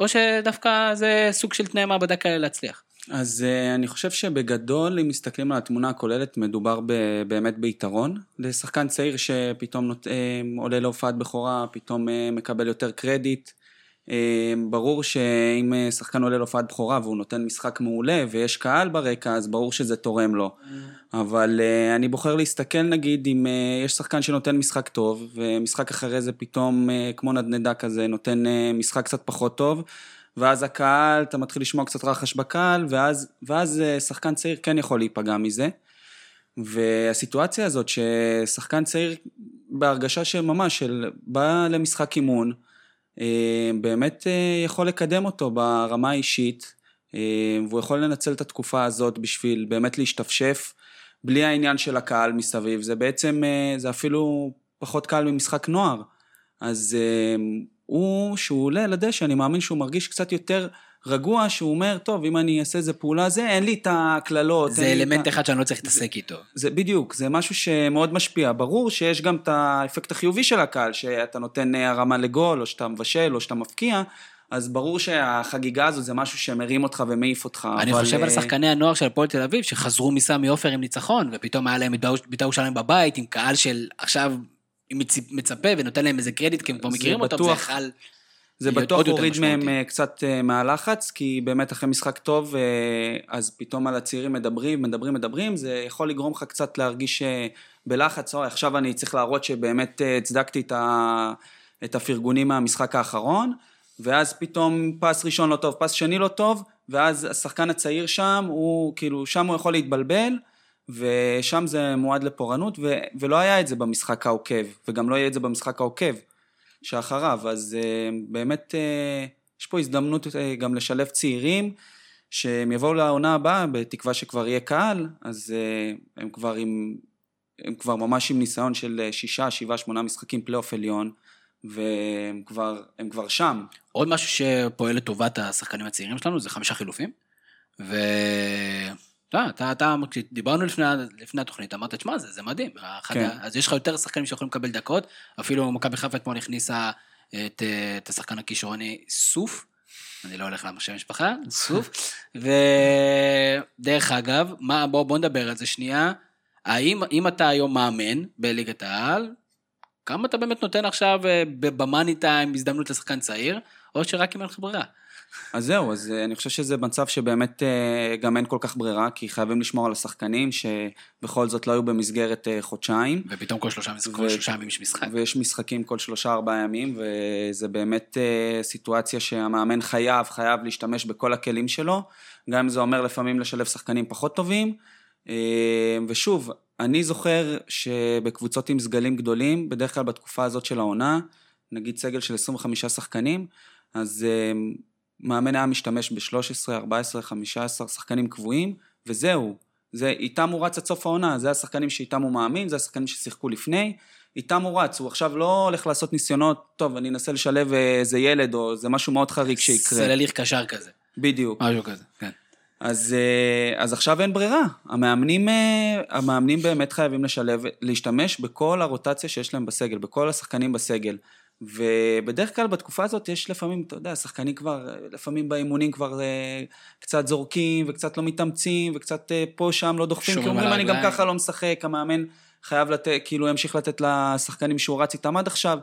או שדווקא זה סוג של תנאי מעבדה כאלה להצליח? אז uh, אני חושב שבגדול, אם מסתכלים על התמונה הכוללת, מדובר ב- באמת ביתרון. לשחקן צעיר שפתאום נות, uh, עולה להופעת בכורה, פתאום uh, מקבל יותר קרדיט. ברור שאם שחקן עולה להופעת בכורה והוא נותן משחק מעולה ויש קהל ברקע, אז ברור שזה תורם לו. אבל uh, אני בוחר להסתכל נגיד אם יש שחקן שנותן משחק טוב, ומשחק אחרי זה פתאום כמו נדנדה כזה, נותן משחק קצת פחות טוב. ואז הקהל, אתה מתחיל לשמוע קצת רחש בקהל, ואז, ואז אה, שחקן צעיר כן יכול להיפגע מזה. והסיטואציה הזאת ששחקן צעיר בהרגשה של ממש, של בא למשחק אימון, אה, באמת אה, יכול לקדם אותו ברמה האישית, והוא יכול לנצל את התקופה הזאת בשביל באמת להשתפשף, בלי העניין של הקהל מסביב. זה בעצם, זה אפילו פחות קל ממשחק נוער. אז הוא, שהוא עולה לדשא, אני מאמין שהוא מרגיש קצת יותר רגוע, שהוא אומר, טוב, אם אני אעשה איזה פעולה זה, אין לי את הקללות. זה את אלמנט אחד שאני לא צריך להתעסק איתו. זה בדיוק, זה משהו שמאוד משפיע. ברור שיש גם את האפקט החיובי של הקהל, שאתה נותן אה, הרמה לגול, או שאתה מבשל, או שאתה מפקיע, אז ברור שהחגיגה הזו זה משהו שמרים אותך ומעיף אותך. אני אבל, חושב על אה, שחקני הנוער של הפועל תל אביב, שחזרו מסמי עופר עם ניצחון, ופתאום היה להם את בית"ר ירושלים בבית, עם קהל של עכשיו מצפה ונותן להם איזה קרדיט, כי הם כבר מכירים אותם, זה. יכל... זה בטוח הוריד מהם. אה, קצת אה, מהלחץ, כי באמת אחרי משחק טוב, אה, אז פתאום על הצעירים מדברים, מדברים, מדברים, זה יכול לגרום לך קצת להרגיש בלחץ, אוי, עכשיו אני צריך להראות שבאמת הצדקתי את, ה, את הפרגונים מהמשחק האחרון, ואז פתאום פס ראשון לא טוב, פס שני לא טוב, ואז השחקן הצעיר שם, הוא כאילו, שם הוא יכול להתבלבל, ושם זה מועד לפורענות, ו, ולא היה את זה במשחק העוקב, וגם לא יהיה את זה במשחק העוקב. שאחריו, אז uh, באמת uh, יש פה הזדמנות uh, גם לשלב צעירים שהם יבואו לעונה הבאה בתקווה שכבר יהיה קהל, אז uh, הם כבר עם, הם כבר ממש עם ניסיון של שישה, שבעה, שמונה משחקים פלייאוף עליון, והם כבר, כבר שם. עוד משהו שפועל לטובת השחקנים הצעירים שלנו זה חמישה חילופים. ו... אתה, אתה, אתה, כשדיברנו לפני, לפני התוכנית, אמרת, תשמע, זה, זה מדהים. כן. אז יש לך יותר שחקנים שיכולים לקבל דקות, אפילו מכבי חיפה אתמול הכניסה את, את השחקן הכישרוני סוף, אני לא הולך לשם משפחה, סוף. ודרך אגב, מה, בוא, בוא נדבר על זה שנייה. האם אם אתה היום מאמן בליגת העל, כמה אתה באמת נותן עכשיו אה, במאני טיים הזדמנות לשחקן צעיר, או שרק אם אין לך ברירה. אז זהו, אז אה, אני חושב שזה מצב שבאמת אה, גם אין כל כך ברירה, כי חייבים לשמור על השחקנים שבכל זאת לא היו במסגרת אה, חודשיים. ופתאום כל שלושה, כל ו- שלושה ימים יש משחק. ויש משחקים כל שלושה ארבעה ימים, וזה באמת סיטואציה שהמאמן חייב, חייב להשתמש בכל הכלים שלו, גם אם זה אומר לפעמים לשלב שחקנים פחות טובים. ושוב, אני זוכר שבקבוצות עם סגלים גדולים, בדרך כלל בתקופה הזאת של העונה, נגיד סגל של 25 שחקנים, אז מאמן היה משתמש ב-13, 14, 15 שחקנים קבועים, וזהו. זה, איתם הוא רץ עד סוף העונה, זה השחקנים שאיתם הוא מאמין, זה השחקנים ששיחקו לפני, איתם הוא רץ, הוא עכשיו לא הולך לעשות ניסיונות, טוב, אני אנסה לשלב אה, איזה ילד, או זה משהו מאוד חריג שיקרה. סלליך קשר כזה, בדיוק. משהו כזה, כן. אז, אה, אז עכשיו אין ברירה. המאמנים, אה, המאמנים באמת חייבים לשלב, להשתמש בכל הרוטציה שיש להם בסגל, בכל השחקנים בסגל. ובדרך כלל בתקופה הזאת יש לפעמים, אתה יודע, שחקנים כבר, לפעמים באימונים כבר אה, קצת זורקים וקצת לא מתאמצים וקצת אה, פה שם לא דוחפים, כי אומרים אני גם הרגליים." ככה לא משחק, המאמן חייב לתת, כאילו ימשיך לתת לשחקנים שהוא רץ איתם עד עכשיו.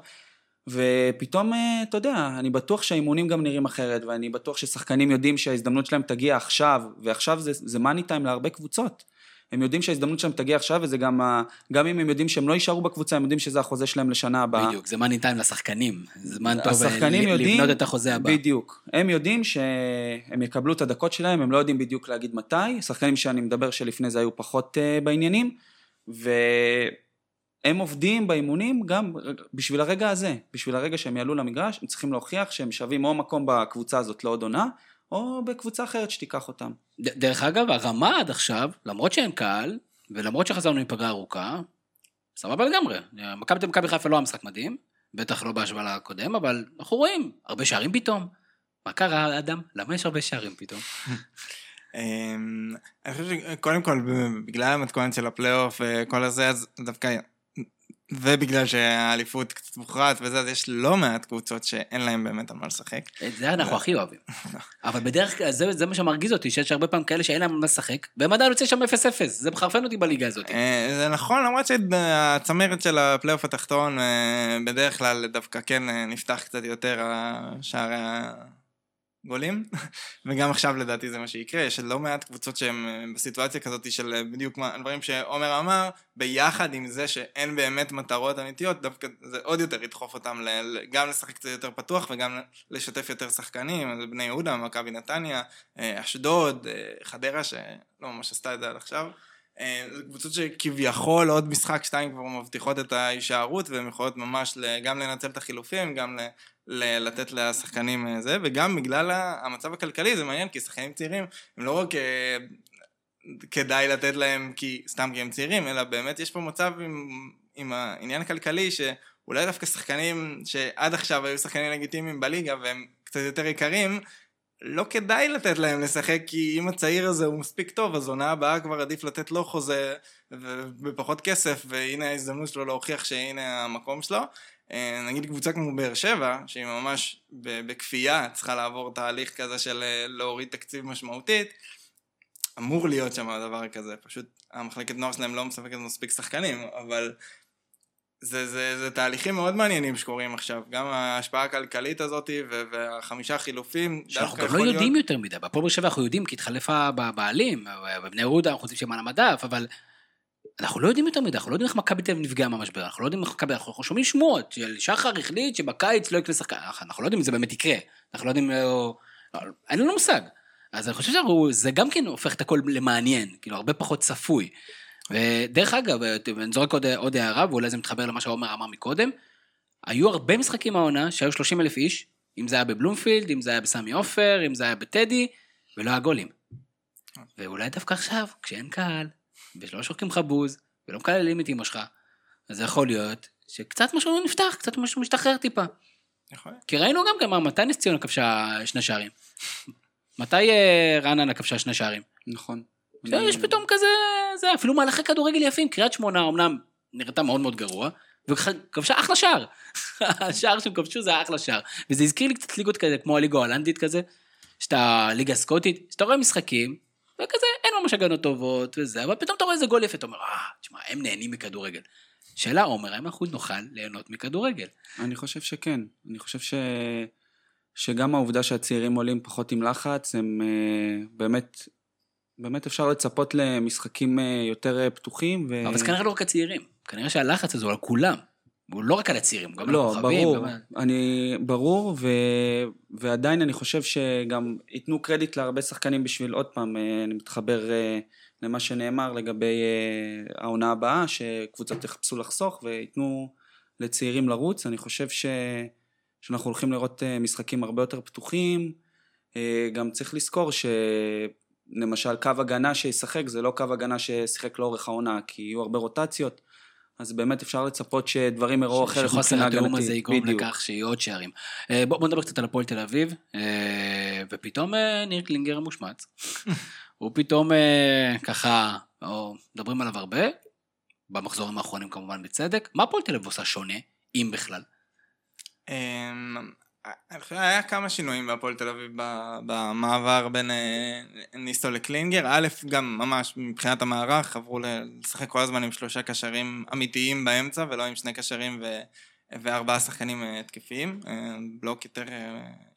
ופתאום, אה, אתה יודע, אני בטוח שהאימונים גם נראים אחרת, ואני בטוח ששחקנים יודעים שההזדמנות שלהם תגיע עכשיו, ועכשיו זה, זה מאני טיים להרבה קבוצות. הם יודעים שההזדמנות שלהם תגיע עכשיו, וזה גם, ה- גם אם הם יודעים שהם לא יישארו בקבוצה, הם יודעים שזה החוזה שלהם לשנה הבאה. בדיוק, זה מאני טיים לשחקנים. זמן טוב אה, ל- יודעים, לבנות את החוזה הבא. בדיוק. הם יודעים שהם יקבלו את הדקות שלהם, הם לא יודעים בדיוק להגיד מתי. שחקנים שאני מדבר שלפני זה היו פחות uh, בעניינים, והם עובדים באימונים גם בשביל הרגע הזה, בשביל הרגע שהם יעלו למגרש, הם צריכים להוכיח שהם שווים או מקום בקבוצה הזאת לעוד עונה, או בקבוצה אחרת שתיקח אותם. ד- דרך אגב, הרמה עד עכשיו, למרות שאין קהל, ולמרות שחזרנו מפגרה ארוכה, סבבה לגמרי. מכבי תל- מכבי חיפה לא היה משחק מדהים, בטח לא בהשוואה לקודם, אבל אנחנו רואים, הרבה שערים פתאום. מה קרה, אדם? למה יש הרבה שערים פתאום? אמ, אני חושב שקודם כל, בגלל המתכונת של הפלייאוף וכל הזה, אז דווקא... ובגלל שהאליפות קצת מוכרעת וזה, אז יש לא מעט קבוצות שאין להן באמת על מה לשחק. את זה אנחנו הכי אוהבים. אבל בדרך כלל, זה, זה מה שמרגיז אותי, שיש הרבה פעמים כאלה שאין להם על מה לשחק, והם עדיין יוצא שם 0-0, זה מחרפן אותי בליגה הזאת. אה, זה נכון, למרות שהצמרת של הפלייאוף התחתון אה, בדרך כלל דווקא כן אה, נפתח קצת יותר השערי הגולים, וגם עכשיו לדעתי זה מה שיקרה, יש לא מעט קבוצות שהן אה, בסיטואציה כזאת של אה, בדיוק מה- הדברים שעומר אמר, ביחד עם זה שאין באמת מטרות אמיתיות, דווקא זה עוד יותר ידחוף אותם ל- גם לשחק קצת יותר פתוח וגם לשתף יותר שחקנים, בני יהודה, מכבי נתניה, אה, אשדוד, חדרה שלא ממש עשתה את זה עד עכשיו. אה, זה קבוצות שכביכול עוד משחק שתיים כבר מבטיחות את ההישארות והן יכולות ממש גם לנצל את החילופים, גם ל- לתת לשחקנים אה, זה, וגם בגלל המצב הכלכלי זה מעניין כי שחקנים צעירים הם לא רק אה, כדאי לתת להם כי סתם כי הם צעירים, אלא באמת יש פה מצב עם, עם העניין הכלכלי שאולי דווקא שחקנים שעד עכשיו היו שחקנים לגיטימיים בליגה והם קצת יותר יקרים, לא כדאי לתת להם לשחק, כי אם הצעיר הזה הוא מספיק טוב, אז עונה הבאה כבר עדיף לתת לו חוזה בפחות כסף, והנה ההזדמנות שלו להוכיח שהנה המקום שלו. אה, נגיד קבוצה כמו באר שבע, שהיא ממש בכפייה צריכה לעבור תהליך כזה של אה, להוריד תקציב משמעותית, אמור להיות שם דבר כזה, פשוט המחלקת נוער שלהם לא מספקת מספיק שחקנים, אבל זה, זה, זה תהליכים מאוד מעניינים שקורים עכשיו, גם ההשפעה הכלכלית הזאת והחמישה חילופים, שאנחנו גם לא יודעים להיות- יותר מדי. בהפועל באר שבע אנחנו יודעים כי התחלפה הבעלים, בבני יהודה אנחנו יודעים שהם על המדף, אבל אנחנו לא יודעים יותר מדי, אנחנו לא יודעים איך מכבי תל אביב נפגעה מהמשבר, אנחנו לא יודעים איך מכבי, אנחנו שומעים שמועות שחר החליט שבקיץ לא יקנה שחקן, אנחנו לא יודעים אם זה באמת יקרה, אנחנו לא יודעים, לא- אין לנו מושג. אז אני חושב שזה גם כן הופך את הכל למעניין, כאילו הרבה פחות צפוי. ודרך אגב, אני זורק עוד, עוד הערה, ואולי זה מתחבר למה שעומר אמר מקודם, היו הרבה משחקים העונה שהיו 30 אלף איש, אם זה היה בבלומפילד, אם זה היה בסמי עופר, אם זה היה בטדי, ולא היה גולים. ואולי דווקא עכשיו, כשאין קהל, ולא שורקים לך בוז, ולא מקללים את אמא שלך, אז זה יכול להיות שקצת משהו נפתח, קצת משהו משתחרר טיפה. יכול להיות. כי ראינו גם, גם מתי נס ציונה כבשה שני שערים? מתי אה, רעננה כבשה שני שערים? נכון. יש פתאום כזה, זה, אפילו מהלכי כדורגל יפים, קריית שמונה אמנם נראתה מאוד מאוד גרוע, וכבשה אחלה שער. השער שהם כבשו זה אחלה שער. וזה הזכיר לי קצת ליגות כזה, כמו הליגה ההולנדית כזה, שאתה ליגה הסקוטית, שאתה רואה משחקים, וכזה אין ממש הגנות טובות וזה, אבל פתאום אתה רואה איזה גול יפה, אתה אומר, אה, תשמע, הם נהנים מכדורגל. שאלה, עומר, האם אנחנו נוכל ליהנות מכדורגל? אני חושב שכן. אני חושב ש... שגם העובדה שהצעירים עולים פחות עם לחץ, הם אה, באמת, באמת אפשר לצפות למשחקים אה, יותר אה, פתוחים. ו... אבל זה כנראה לא רק הצעירים, כנראה שהלחץ הזה הוא על כולם. הוא לא רק על הצעירים, גם על לא, הכוכבים. ברור, גם על- אני, ברור, ו, ועדיין אני חושב שגם ייתנו קרדיט להרבה שחקנים בשביל, עוד פעם, אה, אני מתחבר למה שנאמר לגבי העונה הבאה, שקבוצות יחפשו לחסוך וייתנו לצעירים לרוץ, אני חושב ש, שאנחנו הולכים לראות משחקים הרבה יותר פתוחים, גם צריך לזכור שלמשל קו הגנה שישחק זה לא קו הגנה ששיחק לאורך העונה, כי יהיו הרבה רוטציות. אז באמת אפשר לצפות שדברים יראו אחרת שחוסר מבחינה התיאום הגנתית. הזה יגרום בדיוק. לכך שיהיו עוד שערים. אה, בוא בוא נדבר קצת על הפועל תל אביב, אה, ופתאום אה, ניר קלינגר המושמץ. הוא פתאום ככה, או מדברים עליו הרבה, במחזורים האחרונים כמובן בצדק. מה הפועל תל אביב עושה שונה, אם בכלל? היה כמה שינויים בהפועל תל אביב במעבר בין אה, ניסו לקלינגר. א', גם ממש מבחינת המערך, עברו לשחק כל הזמן עם שלושה קשרים אמיתיים באמצע, ולא עם שני קשרים ו... וארבעה שחקנים אה, התקפיים, אה, בלוק יותר,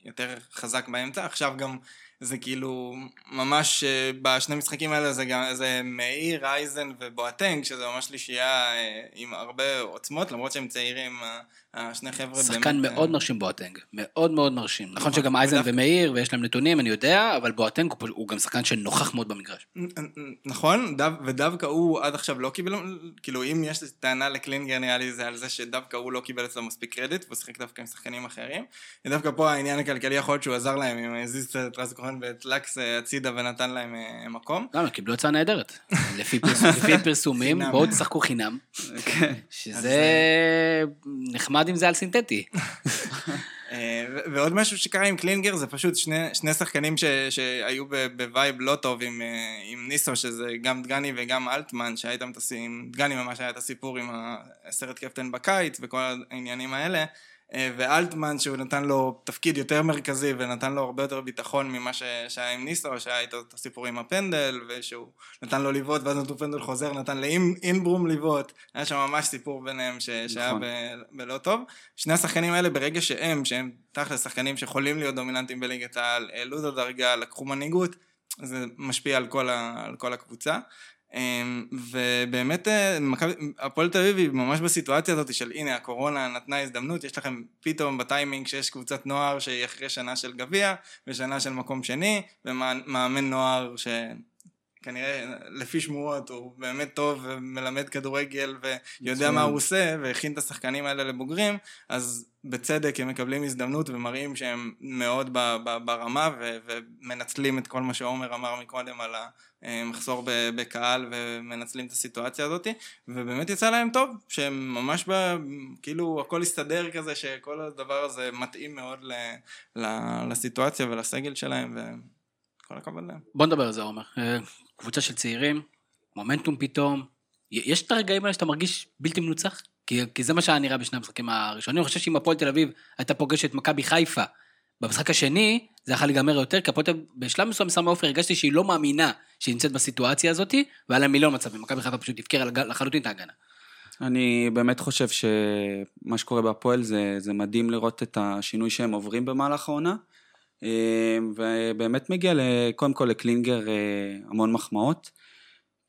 יותר חזק באמצע. עכשיו גם זה כאילו ממש אה, בשני משחקים האלה זה גם זה מאיר, אייזן ובואטנג, שזה ממש שלישייה אה, עם הרבה עוצמות, למרות שהם צעירים, השני חבר'ה שחקן באמת, מאוד אה, מרשים בואטנג, מאוד מאוד מרשים. נכון נכון, שגם אייזן ודווקא- ומאיר, ויש להם נתונים, אני יודע, אבל בואטנג הוא הוא גם שחקן שנוכח מאוד במגרש. נכון, דו, ודווקא הוא עד עכשיו לא קיבל, כאילו אם יש טענה לקלינגר נראה לי זה על זה שדווקא הוא לא קיבל אצלו מספיק קרדיט, והוא שיחק דווקא עם שחקנים אחרים. ודווקא פה העניין הכלכלי יכול להיות שהוא עזר להם, אם הזיז את רז כהן ואת לקס אה, הצידה ונתן להם אה, מקום. למה? הם קיבלו הצעה נהדרת. לפי פרס- לפי פרסומים. בואו תשחקו חינם. כן. שזה נחמד אם זה על סינתטי. אה, ועוד משהו שקרה עם קלינגר זה פשוט שני, שני שחקנים ש, שהיו בווייב לא טוב עם, אה, עם ניסו, שזה גם דגני וגם אלטמן, שהיה איתם את הסיפור, דגני ממש היה את הסיפור עם הסרט קפטן בקיץ וכל העניינים האלה. אה, ואלטמן שהוא נתן לו תפקיד יותר מרכזי ונתן לו הרבה יותר ביטחון ממה ש- שהיה עם ניסו, שהיה איתו את הסיפור עם הפנדל ושהוא נתן לו לבעוט ואז נתנו פנדל חוזר, נתן לאינברום לבעוט, היה שם ממש סיפור ביניהם ש- שהיה נכון. ב- בלא טוב. שני השחקנים האלה ברגע שהם, שהם תכל'ס שחקנים שיכולים להיות דומיננטיים בליגת העל, העלו את הדרגה, לקחו מנהיגות, זה משפיע על כל, ה, על כל הקבוצה. אמ, ובאמת אה, הפועל תל אביב היא ממש בסיטואציה הזאת של הנה הקורונה נתנה הזדמנות, יש לכם פתאום בטיימינג שיש קבוצת נוער שהיא אחרי שנה של גביע ושנה של מקום שני ומאמן נוער ש... כנראה לפי שמועות הוא באמת טוב ומלמד כדורגל ויודע. מה הוא עושה והכין את השחקנים האלה לבוגרים אז בצדק הם מקבלים הזדמנות ומראים שהם מאוד ברמה ו- ומנצלים את כל מה שעומר אמר מקודם על המחסור בקהל ומנצלים את הסיטואציה הזאת ובאמת יצא להם טוב שהם ממש ב- כאילו הכל הסתדר כזה שכל הדבר הזה מתאים מאוד לסיטואציה ולסגל שלהם וכל הכבוד להם. בוא נדבר על זה, עומר. אה, קבוצה של צעירים, מומנטום פתאום. יש את הרגעים האלה שאתה מרגיש בלתי מנוצח? כי, כי זה מה שהיה נראה בשני המשחקים הראשונים. אני חושב שאם הפועל תל אביב הייתה פוגשת מכבי חיפה במשחק השני, זה יכול להיגמר יותר, כי הפועל תל אביב, בשלב מסוים בסמי עופר הרגשתי שהיא לא מאמינה שהיא נמצאת בסיטואציה הזאת, והיה לה מיליון מצבים. מכבי חיפה פשוט הפקירה לחלוטין את ההגנה. אני באמת חושב שמה שקורה בהפועל זה, זה מדהים לראות את השינוי שהם עוברים במהלך העונה. אה, ובאמת מגיע קודם כל לקלינגר אה, המון מחמאות,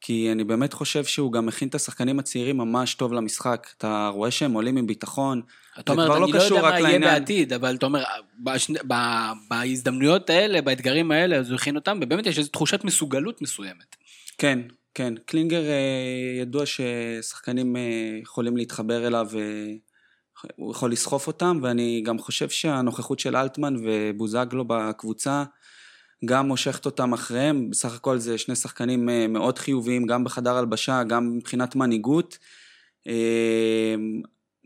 כי אני באמת חושב שהוא גם מכין את השחקנים הצעירים ממש טוב למשחק. אתה רואה שהם עולים עם ביטחון. אתה אומר, לא אני לא קשור יודע מה יהיה. בעתיד, אבל אתה אומר, בשני, ב, בהזדמנויות האלה, באתגרים האלה, אז הוא הכין אותם, ובאמת יש איזו תחושת מסוגלות מסוימת. כן, כן. קלינגר אה, ידוע ששחקנים אה, יכולים להתחבר אליו, הוא יכול לסחוף אותם, ואני גם חושב שהנוכחות של אלטמן ובוזגלו בקבוצה גם מושכת אותם אחריהם. בסך הכל זה שני שחקנים אה, מאוד חיוביים, גם בחדר הלבשה, גם מבחינת מנהיגות. אה,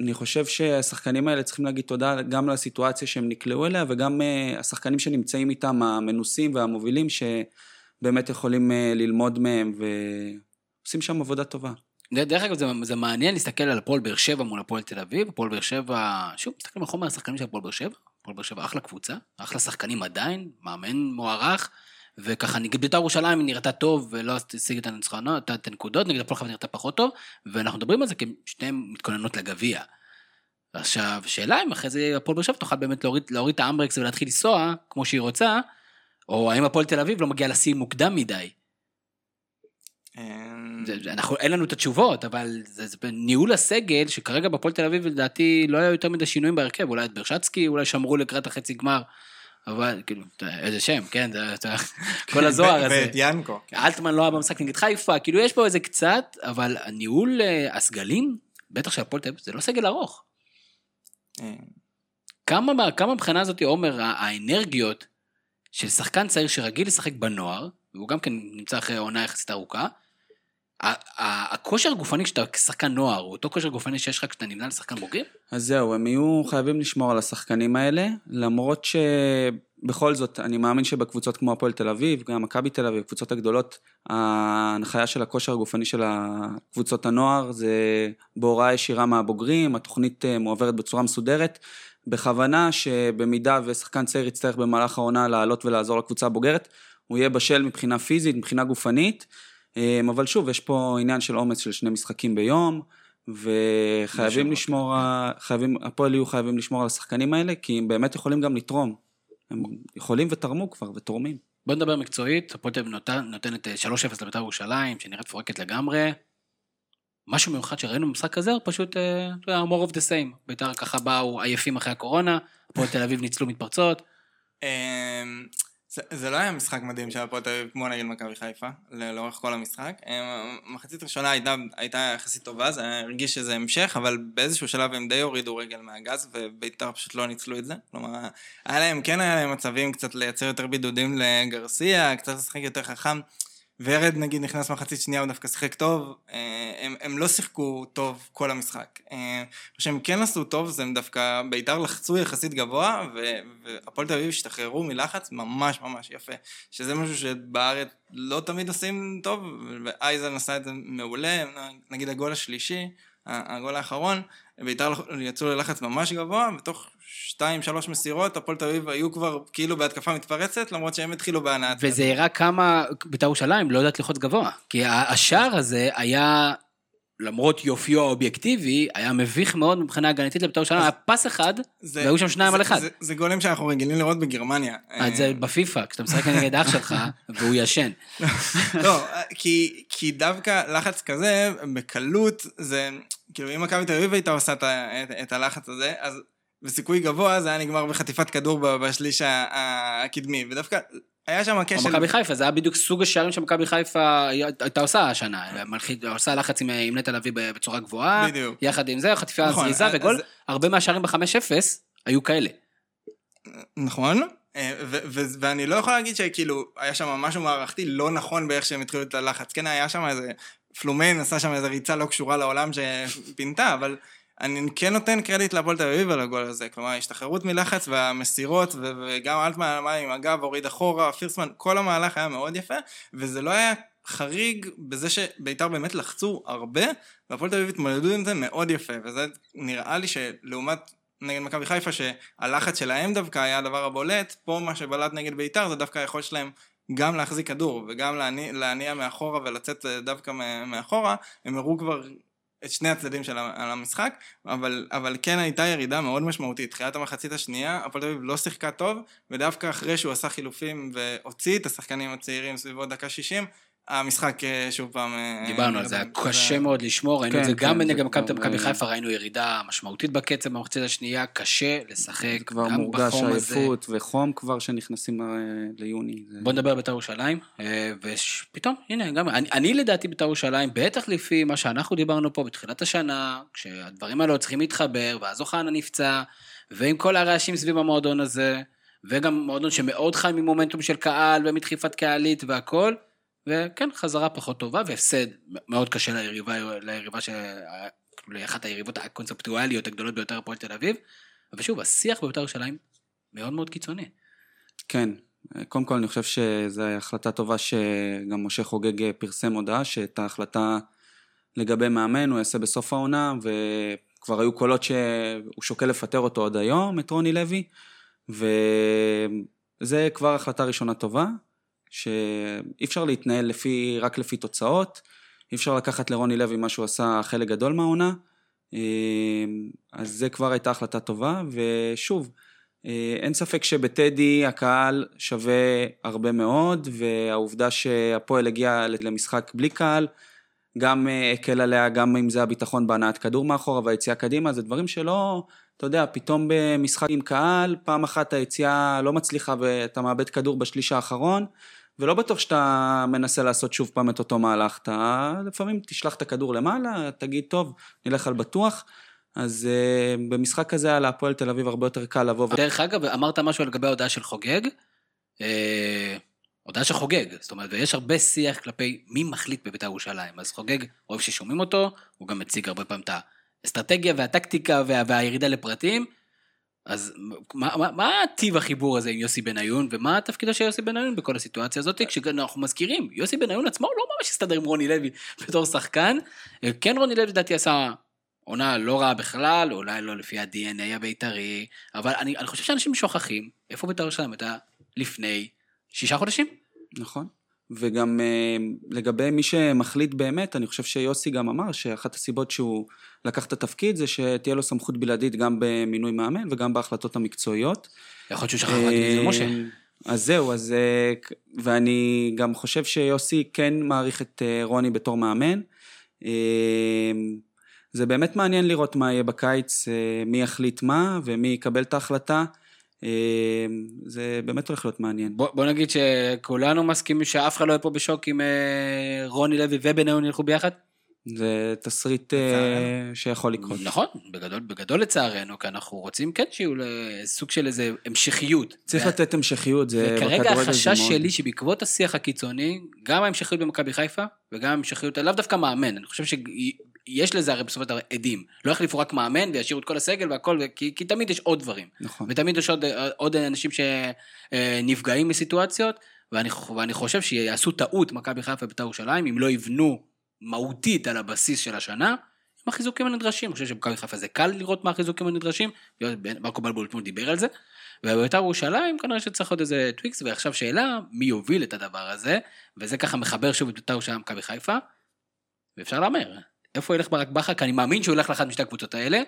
אני חושב שהשחקנים האלה צריכים להגיד תודה גם לסיטואציה שהם נקלעו אליה, וגם אה, השחקנים שנמצאים איתם, המנוסים והמובילים, שבאמת יכולים ללמוד מהם, ועושים שם עבודה טובה. דרך אגב, זה, זה מעניין להסתכל על הפועל באר שבע מול הפועל תל אביב. הפועל באר שבע, שוב, מסתכלים על חומר השחקנים של הפועל באר שבע. הפועל באר שבע אחלה קבוצה, אחלה שחקנים עדיין, מאמן מוערך, וככה נגד בית"ר ירושלים היא נראתה טוב ולא השיגה את הניצחונות, את הנקודות, נגד הפועל חיפה נראתה פחות טוב, ואנחנו מדברים על זה כי שתיהן מתכוננות לגביע. עכשיו, שאלה אם אחרי זה הפועל באר שבע תוכל באמת להוריד, להוריד את האמברקס ולהתחיל לנסוע, כמו שהיא רוצה, או האם הפועל תל אביב לא מגיע לשיא מוקדם מדי. אמ, אנחנו, אין לנו את התשובות, אבל זה, זה ניהול הסגל, שכרגע בפועל תל אביב לדעתי לא היה יותר מדי שינויים בהרכב, אולי את ברשצקי, אולי שמרו לקראת החצי גמר, אבל כאילו, אתה- איזה שם, כן, זה, זה, כל הזוהר הזה. ואת ינקו. כן. אלטמן לא היה במשחק נגד חיפה, כאילו יש פה איזה קצת, אבל הניהול אה, הסגלים, בטח של הפועל תל אביב, זה לא סגל ארוך. אמ, כמה, מה- כמה מבחינה הזאת, עומר, האנרגיות של שחקן צעיר שרגיל לשחק בנוער, והוא גם כן נמצא אחרי עונה יחסית ארוכה, הכושר הגופני כשאתה כשחקן נוער, הוא אותו כושר גופני שיש לך כשאתה נמנה לשחקן בוגרים? אז זהו, הם יהיו חייבים לשמור על השחקנים האלה, למרות שבכל זאת, אני מאמין שבקבוצות כמו הפועל תל אביב, גם מכבי תל אביב, הקבוצות הגדולות, ההנחיה של הכושר הגופני של קבוצות הנוער זה בהוראה ישירה מהבוגרים, התוכנית אה, מועברת בצורה מסודרת, בכוונה שבמידה ושחקן צעיר יצטרך במהלך העונה לעלות ולעזור לקבוצה הבוגרת, הוא יהיה בשל מבחינה פיזית, מבחינה גופנית, אבל שוב, יש פה עניין של עומס של שני משחקים ביום, וחייבים לשמור, חייבים, הפועל יהיו חייבים לשמור על השחקנים האלה, כי הם באמת יכולים גם לתרום. הם יכולים ותרמו כבר, ותורמים. בוא נדבר מקצועית, הפועל תל אביב נותן- נותנת אה, 3-0 לבית"ר ירושלים, שנראית מפורקת לגמרי. משהו מיוחד שראינו במשחק הזה, פשוט, אה, אתה יודע, more of the same. בית"ר ככה באו עייפים אחרי הקורונה, הפועל תל אביב ניצלו מתפרצות. זה, זה לא היה משחק מדהים של הפועל תל אביב כמו נגד מכבי חיפה, לאורך כל המשחק. המחצית הראשונה הייתה, הייתה יחסית טובה, זה הרגיש שזה המשך, אבל באיזשהו שלב הם די הורידו רגל מהגז, ובית"ר פשוט לא ניצלו את זה. כלומר, היה להם, כן היה להם מצבים קצת לייצר יותר בידודים לגרסיה, קצת לשחק יותר חכם. ורד נגיד נכנס מחצית שנייה, הוא דווקא שיחק טוב, אה, הם, הם לא שיחקו טוב כל המשחק. אה, מה שהם כן עשו טוב זה הם דווקא בית"ר לחצו יחסית גבוה, והפועל תל אביב השתחררו מלחץ ממש ממש יפה. שזה משהו שבארץ לא תמיד עושים טוב, ואייזן עשה את זה מעולה, נגיד הגול השלישי, הגול האחרון, בית"ר לח- יצאו ללחץ ממש גבוה, ותוך שתיים, שלוש מסירות, הפועל תל אביב היו כבר כאילו בהתקפה מתפרצת, למרות שהם התחילו בהנעת. וזה הראה כמה בית"ר ירושלים לא יודעת ללחוץ גבוה. כי השער הזה היה, למרות יופיו האובייקטיבי, היה מביך מאוד מבחינה הגנתית לבית"ר ירושלים. היה פס אחד, והיו שם שניים על אחד. זה, זה גולים שאנחנו רגילים לראות בגרמניה. אז זה בפיפא, כשאתה משחק נגד אח שלך, והוא ישן. לא, כי, כי דווקא לחץ כזה, בקלות, זה, כאילו אם מכבי תל אביב הייתה עושה את, את, את הלחץ הזה, אז בסיכוי גבוה זה היה נגמר בחטיפת כדור בשליש הקדמי, ודווקא היה שם כשל... מכבי חיפה, זה היה בדיוק סוג השערים שמכבי חיפה הייתה עושה השנה. עושה לחץ עם עם נטע לביא בצורה גבוהה. בדיוק. יחד עם זה, חטיפה נכון, זריזה וגול. אז- הרבה מהשערים ב-5-0 היו כאלה. נכון, אה, ו- ו- ואני לא יכול להגיד שכאילו היה שם משהו מערכתי לא נכון באיך שהם התחילו את הלחץ. כן, היה שם איזה, פלומיין עשה שם איזה ריצה לא קשורה לעולם שפינתה, אבל אני כן נותן קרדיט להפועל תל אביב על הגול הזה. כלומר, ההשתחררות מלחץ והמסירות, ו- וגם אלטמן עמד עם הגב, הוריד אחורה, פירסמן, כל המהלך היה מאוד יפה, וזה לא היה חריג בזה שבית"ר באמת לחצו הרבה, והפועל תל אביב התמודדו עם זה מאוד יפה, וזה נראה לי שלעומת נגד מכבי חיפה, שהלחץ שלהם דווקא היה הדבר הבולט, פה מה שבלט נגד בית"ר זה דווקא היכולת שלהם גם להחזיק כדור וגם להניע, להניע מאחורה ולצאת אה, דווקא מאחורה, הם הראו כבר את שני הצדדים של המשחק, אבל, אבל כן הייתה ירידה מאוד משמעותית. תחילת המחצית השנייה, הפועל תל אביב לא שיחקה טוב, ודווקא אחרי שהוא עשה חילופים והוציא את השחקנים הצעירים סביבו דקה 60, המשחק אה, שוב פעם... אה, דיברנו על זה, היה. קשה מאוד לשמור, ראינו את כן, זה גם כן, נגד מכבי אה, חיפה, ראינו ירידה משמעותית בקצב במחצית השנייה, קשה לשחק, כבר גם מורגש בחום הזה. עייפות וחום כבר שנכנסים ליוני. בוא נדבר על בית"ר ירושלים, ופתאום, הנה, גם, אני, לדעתי בית"ר ירושלים, בטח לפי מה שאנחנו דיברנו פה בתחילת השנה, כשהדברים האלה צריכים להתחבר, ואז אוחנה נפצע, ועם כל הרעשים סביב המועדון הזה, וגם מועדון שמאוד חי ממומנטום של קהל ומדחיפת קהלית והכל, וכן, חזרה פחות טובה, והפסד מאוד קשה ליריבה, ליריבה ש... לאחת היריבות הקונספטואליות הגדולות ביותר הפועל תל אביב, ושוב, השיח בבית"ר ירושלים מאוד מאוד קיצוני. כן, קודם כל אני חושב שזו החלטה טובה שגם משה חוגג פרסם הודעה שאת ההחלטה לגבי מאמן הוא יעשה בסוף העונה וכבר היו קולות שהוא שוקל לפטר אותו עד היום, את רוני לוי. וזה כבר החלטה ראשונה טובה שאי אפשר להתנהל לפי, רק לפי תוצאות, אי אפשר לקחת לרוני לוי מה שהוא עשה חלק גדול מהעונה. אה, אז זה כבר הייתה החלטה טובה, ושוב, אה, אין ספק שבטדי הקהל שווה הרבה מאוד, והעובדה שהפועל הגיע למשחק בלי קהל, גם אה, הקל עליה, גם אם זה הביטחון בהנעת כדור מאחורה והיציאה קדימה, זה דברים שלא, אתה יודע, פתאום במשחק עם קהל, פעם אחת היציאה לא מצליחה ואתה מאבד כדור בשליש האחרון, ולא בטוח שאתה מנסה לעשות שוב פעם את אותו מהלך, אתה לפעמים תשלח את הכדור למעלה, תגיד, טוב, נלך על בטוח. אז uh, במשחק כזה היה להפועל תל אביב הרבה יותר קל לבוא ו... דרך אגב, אמרת משהו לגבי ההודעה של חוגג. אה, הודעה של חוגג, זאת אומרת, ויש הרבה שיח כלפי מי מחליט בבית"ר ירושלים. אז חוגג, אוהב ששומעים אותו, הוא גם מציג הרבה פעמים את האסטרטגיה והטקטיקה וה, והירידה לפרטים. אז מה, מה, מה טיב החיבור הזה עם יוסי בניון, ומה תפקידו של יוסי בניון בכל הסיטואציה הזאת? כשאנחנו מזכירים, יוסי בניון עצמו לא ממש הסתדר עם רוני לוי בתור שחקן. כן רוני לוי לדעתי עשה עונה לא רעה בכלל, אולי לא לפי ה-DNA הבית"רי, אבל אני, אני חושב שאנשים שוכחים איפה בית"ר ירושלים הייתה לפני שישה חודשים. נכון. וגם uh, לגבי מי שמחליט באמת, אני חושב שיוסי גם אמר שאחת הסיבות שהוא לקח את התפקיד זה שתהיה לו סמכות בלעדית גם במינוי מאמן וגם בהחלטות המקצועיות. יכול להיות שהוא שכח להגיד את זה, משה. אז זהו, אז... אה, ואני גם חושב שיוסי כן מעריך את אה, רוני בתור מאמן. אה, זה באמת מעניין לראות מה יהיה בקיץ, מי יחליט מה ומי יקבל את ההחלטה. זה באמת הולך להיות מעניין. בוא, בוא נגיד שכולנו מסכימים שאף אחד לא יהיה פה בשוק אם רוני לוי ובניון ילכו ביחד? זה תסריט uh, שיכול לקרות. נכון, בגדול, בגדול לצערנו, כי אנחנו רוצים כן שיהיו סוג של איזה המשכיות. צריך ו... לתת המשכיות, זה וכרגע החשש שלי שבעקבות השיח הקיצוני, גם ההמשכיות במכבי חיפה, וגם ההמשכיות, לאו דווקא מאמן, אני חושב שיש לזה הרי בסופו של דבר עדים. לא יחליפו רק מאמן וישאירו את כל הסגל והכל, כי, כי תמיד יש עוד דברים. נכון. ותמיד יש עוד, עוד אנשים שנפגעים מסיטואציות, ואני, ואני חושב שיעשו טעות מכבי חיפה ובית"ר ירושלים, אם לא יבנו מהותית על הבסיס של השנה, עם החיזוקים הנדרשים. אני חושב שבמכבי חיפה זה קל לראות מה החיזוקים הנדרשים, מרקו בלבול אתמול דיבר על זה. ובבית"ר ירושלים כנראה שצריך עוד איזה טוויקס, ועכשיו שאלה, מי יוביל את הדבר הזה, וזה ככה מחבר שוב את בית"ר ירושלים למכבי חיפה, ואפשר להמר, איפה ילך ברק בכר? כי אני מאמין שהוא ילך לאחת משתי הקבוצות האלה.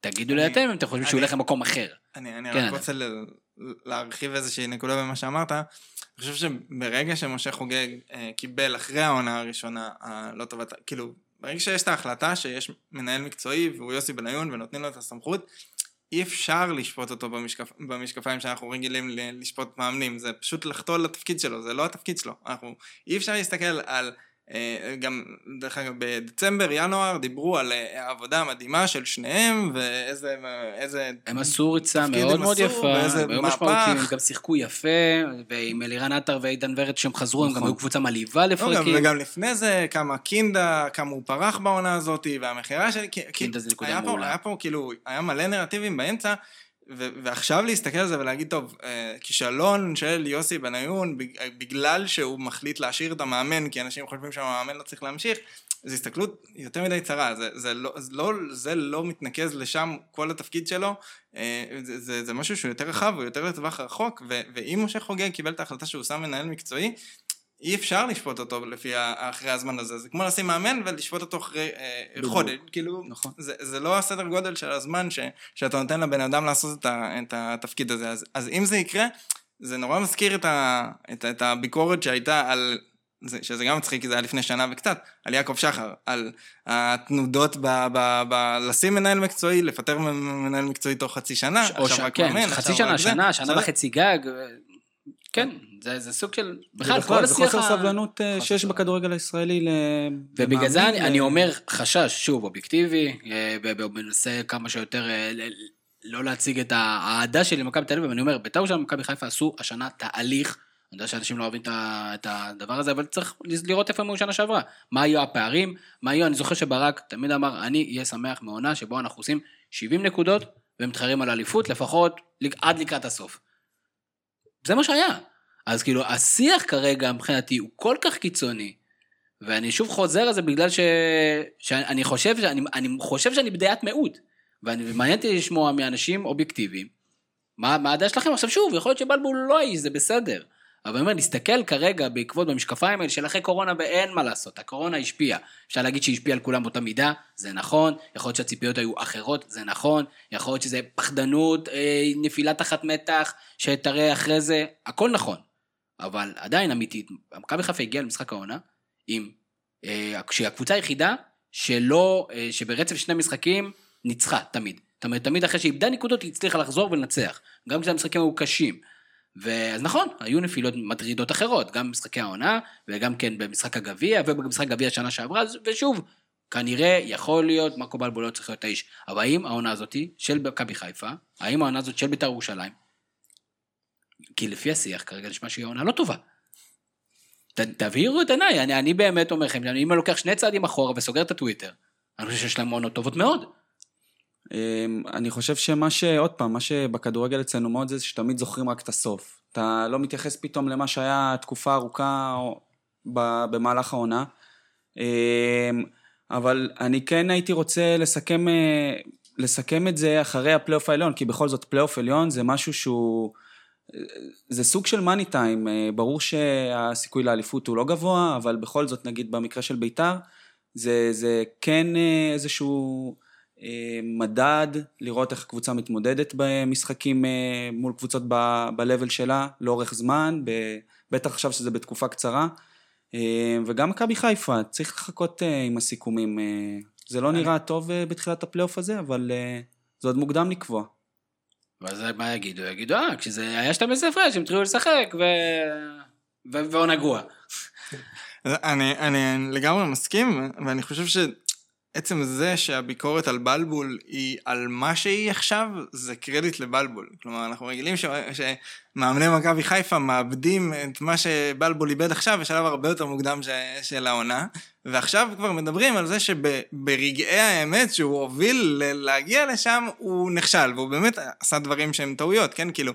תגידו לי אתם אם אתם חושבים שהוא ילך למקום אחר. אני, אני כן, רק רוצה להרחיב איזושהי נקודה במה שאמרת. אני חושב שברגע שמשה חוגג אה, קיבל אחרי העונה הראשונה הלא טובה, כאילו, ברגע שיש את ההחלטה שיש מנהל מקצועי והוא יוסי בניון ונותנים לו את הסמכות, אי אפשר לשפוט אותו במשקפ... במשקפיים שאנחנו רגילים ל- לשפוט מאמנים, זה פשוט לחטוא לתפקיד שלו, זה לא התפקיד שלו. אנחנו, אי אפשר להסתכל על... אה, גם, דרך אגב, בדצמבר, ינואר, דיברו על אה, העבודה המדהימה של שניהם, ואיזה... איזה הם עשו ריצה מאוד מאוד יפה, והיו. משמעותיים, הם גם שיחקו יפה, ועם אלירן עטר ועידן ורד שהם חזרו, הם גם נכון. היו קבוצה מלהיבה לא, לפרקים. וגם לפני זה, כמה קינדה, כמה הוא פרח בעונה הזאת, והמכירה של... קינדה זה נקודה מעולה. היה פה כאילו, היה מלא נרטיבים באמצע, ועכשיו להסתכל על זה ולהגיד, טוב, אה, כישלון של יוסי בניון, בג- בגלל שהוא מחליט להשאיר את המאמן, כי אנשים חושבים שהמאמן לא צריך להמשיך, זו הסתכלות יותר מדי צרה, זה, זה, לא, זה, לא, לא מתנקז לשם כל התפקיד שלו, אה, זה, זה, זה משהו שהוא יותר רחב, הוא יותר לטווח רחוק, ואם משה חוגג קיבל את ההחלטה שהוא שם מנהל מקצועי, אי אפשר לשפוט אותו לפי אחרי הזמן הזה, זה כמו לשים מאמן ולשפוט אותו אחרי אה. חודש, כאילו, נכון. זה, זה לא הסדר גודל של הזמן ש, שאתה נותן לבן אדם לעשות את, ה, את התפקיד הזה, אז, אז אם זה יקרה, זה נורא מזכיר את, ה, את, את הביקורת שהייתה על, זה, שזה גם מצחיק כי זה היה לפני שנה וקצת, על יעקב שחר, על התנודות ב, ב, ב, לשים מנהל מקצועי, לפטר מנהל מקצועי תוך חצי שנה, ש... עכשיו רק כן, מאמן, חצי שנה. שנה, שנה זה- וחצי גג. ו- כן, זה, זה סוג של... בכלל, כל בכלל, זה. חוסר סבלנות אה, שיש בכדורגל הישראלי ל... ובגלל זה אני, למאמין, אני ל- אומר חשש, שוב, אובייקטיבי, אה, מנסה כמה שיותר אה, ל- לא להציג את האהדה שלי למכבי תל אביב, ואני אומר, בית"ר ירושלים ומכבי חיפה עשו השנה תהליך, אני יודע שאנשים לא אוהבים את הדבר הזה, אבל צריך לראות איפה הם היו שנה שעברה. מה היו הפערים, מה היו, אני זוכר שברק תמיד אמר, אני אהיה שמח מעונה שבו אנחנו עושים 70 נקודות ומתחרים על אליפות, לפחות עד לקראת הסוף. זה מה שהיה. אז כאילו, השיח כרגע מבחינתי הוא כל כך קיצוני, ואני שוב חוזר על זה בגלל ש... שאני חושב, שאני, אני חושב שאני בדעת מיעוט, ואני מעניין אותי לשמוע מאנשים אובייקטיביים, מה, מה הדעה שלכם? עכשיו שוב, יכול להיות שבלבול לא האיש, זה בסדר, אבל אני אומר, נסתכל כרגע בעקבות במשקפיים האלה של אחרי קורונה ואין מה לעשות, הקורונה השפיעה. אפשר להגיד שהיא השפיעה על כולם באותה מידה, זה נכון, יכול להיות שהציפיות היו אחרות, זה נכון, יכול להיות שזה פחדנות, אה, נפילה תחת מתח, שתראה אחרי זה, הכל נכון. אבל עדיין אמיתית, מכבי חיפה הגיעה למשחק העונה עם, אה, שהיא הקבוצה היחידה שלא, אה, שברצף שני משחקים ניצחה תמיד. זאת אומרת, תמיד אחרי שאיבדה נקודות היא הצליחה לחזור ולנצח. גם כשהמשחקים היו קשים. ואז נכון, היו נפילות מטרידות אחרות, גם במשחקי העונה, וגם כן במשחק הגביע, ובמשחק גביע שנה שעברה, ושוב, כנראה יכול להיות מרקו בלבו לא צריך להיות האיש. אבל האם העונה הזאתי של מכבי חיפה, האם העונה הזאת של בית"ר ירושלים, כי לפי השיח כרגע נשמע שהיא עונה לא טובה. ת, תבהירו את עיניי, אני, אני באמת אומר לכם, אם אני לוקח שני צעדים אחורה וסוגר את הטוויטר, אני חושב שיש להם עונות טובות מאוד. אמ, אני חושב שמה ש... עוד פעם, מה שבכדורגל אצלנו מאוד זה שתמיד זוכרים רק את הסוף. אתה לא מתייחס פתאום למה שהיה תקופה ארוכה במהלך העונה. אמ, אבל אני כן הייתי רוצה לסכם, אה, לסכם את זה אחרי הפלייאוף העליון, כי בכל זאת פלייאוף עליון זה משהו שהוא... זה סוג של money time, ברור שהסיכוי לאליפות הוא לא גבוה, אבל בכל זאת, נגיד במקרה של בית"ר, זה, זה כן אה, איזשהו אה, מדד, לראות איך הקבוצה מתמודדת במשחקים אה, מול קבוצות ב-level שלה, לאורך זמן, בטח עכשיו שזה בתקופה קצרה. וגם מכבי חיפה, צריך לחכות עם הסיכומים. זה לא נראה טוב בתחילת הפלייאוף הזה, אבל זה עוד מוקדם לקבוע. ואז מה יגידו? יגידו, אה, כשזה היה עשרה הפרש, הם התחילו לשחק, ו... ו... והוא נגוע. אני, אני לגמרי מסכים, ואני חושב שעצם זה שהביקורת על בלבול היא על מה שהיא עכשיו, זה קרדיט לבלבול. כלומר, אנחנו רגילים ש... שמאמני מכבי חיפה מאבדים את מה שבלבול איבד עכשיו בשלב הרבה יותר מוקדם ש... של העונה, ועכשיו כבר מדברים על זה שברגעי האמת שהוא הוביל להגיע לשם, הוא נכשל, והוא באמת עשה דברים שהם טעויות, כן? כאילו...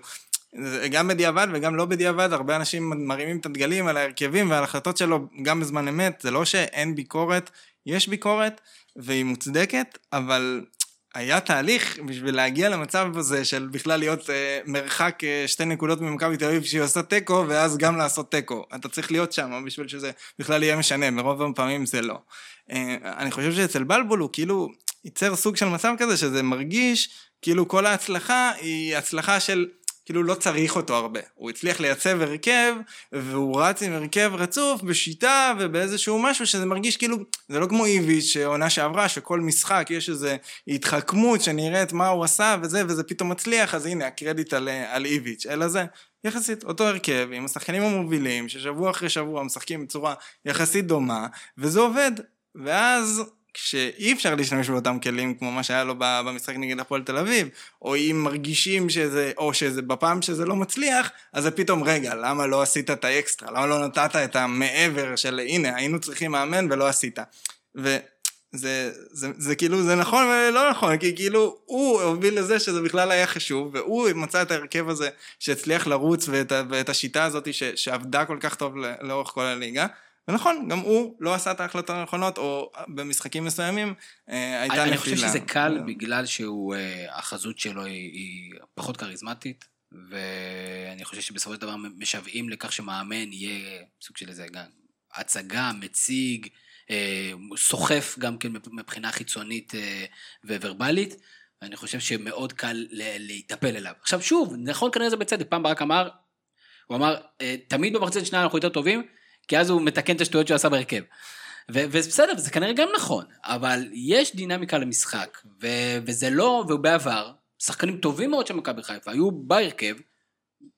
גם בדיעבד וגם לא בדיעבד, הרבה אנשים מרימים את הדגלים על ההרכבים ועל ההחלטות שלו גם בזמן אמת, זה לא שאין ביקורת, יש ביקורת והיא מוצדקת, אבל היה תהליך בשביל להגיע למצב הזה של בכלל להיות אה, מרחק אה, שתי נקודות ממכבי תל אביב שהיא עושה תיקו ואז גם לעשות תיקו. אתה צריך להיות שם בשביל שזה בכלל יהיה משנה, מרוב הפעמים זה לא. אה, אני חושב שאצל בלבול הוא כאילו ייצר סוג של מצב כזה שזה מרגיש כאילו כל ההצלחה היא הצלחה של כאילו לא צריך אותו הרבה. הוא הצליח לייצב הרכב, והוא רץ עם הרכב רצוף בשיטה ובאיזשהו משהו שזה מרגיש כאילו, זה לא כמו איביץ' שעונה שעברה, שכל משחק יש איזו התחכמות שנראית מה הוא עשה וזה, וזה פתאום מצליח, אז הנה הקרדיט על, על איביץ', אלא זה יחסית אותו הרכב עם השחקנים המובילים, ששבוע אחרי שבוע משחקים בצורה יחסית דומה, וזה עובד. ואז כשאי אפשר להשתמש באותם כלים כמו מה שהיה לו במשחק נגד הפועל תל אביב, או אם מרגישים שזה, או שזה בפעם שזה לא מצליח, אז זה פתאום, רגע, למה לא עשית את האקסטרה? למה לא נתת את המעבר של, הנה, היינו צריכים מאמן ולא עשית. וזה זה, זה, זה כאילו, זה נכון ולא נכון, כי כאילו, הוא הוביל לזה שזה בכלל היה חשוב, והוא מצא את ההרכב הזה שהצליח לרוץ ואת, ואת השיטה הזאת ש, שעבדה כל כך טוב לאורך כל הליגה. ונכון, גם הוא לא עשה את ההחלטות הנכונות, או במשחקים מסוימים אה, הייתה נפילה. אני חושב שזה קל בגלל שהחזות אה, שלו היא, היא פחות כריזמטית, ואני חושב שבסופו של דבר משוועים לכך שמאמן יהיה סוג של איזה הצגה, מציג, אה, סוחף גם כן מבחינה חיצונית וורבלית. ואני חושב שמאוד קל להיטפל אליו. עכשיו שוב, נכון כנראה זה בצדק, פעם ברק אמר, הוא אמר, תמיד במחצית השנייה אנחנו יותר טובים, כי אז הוא מתקן את השטויות שהוא עשה בהרכב. ובסדר, זה כנראה גם נכון, אבל יש דינמיקה למשחק, ו- וזה לא, ובעבר, שחקנים טובים מאוד של מכבי חיפה היו בהרכב,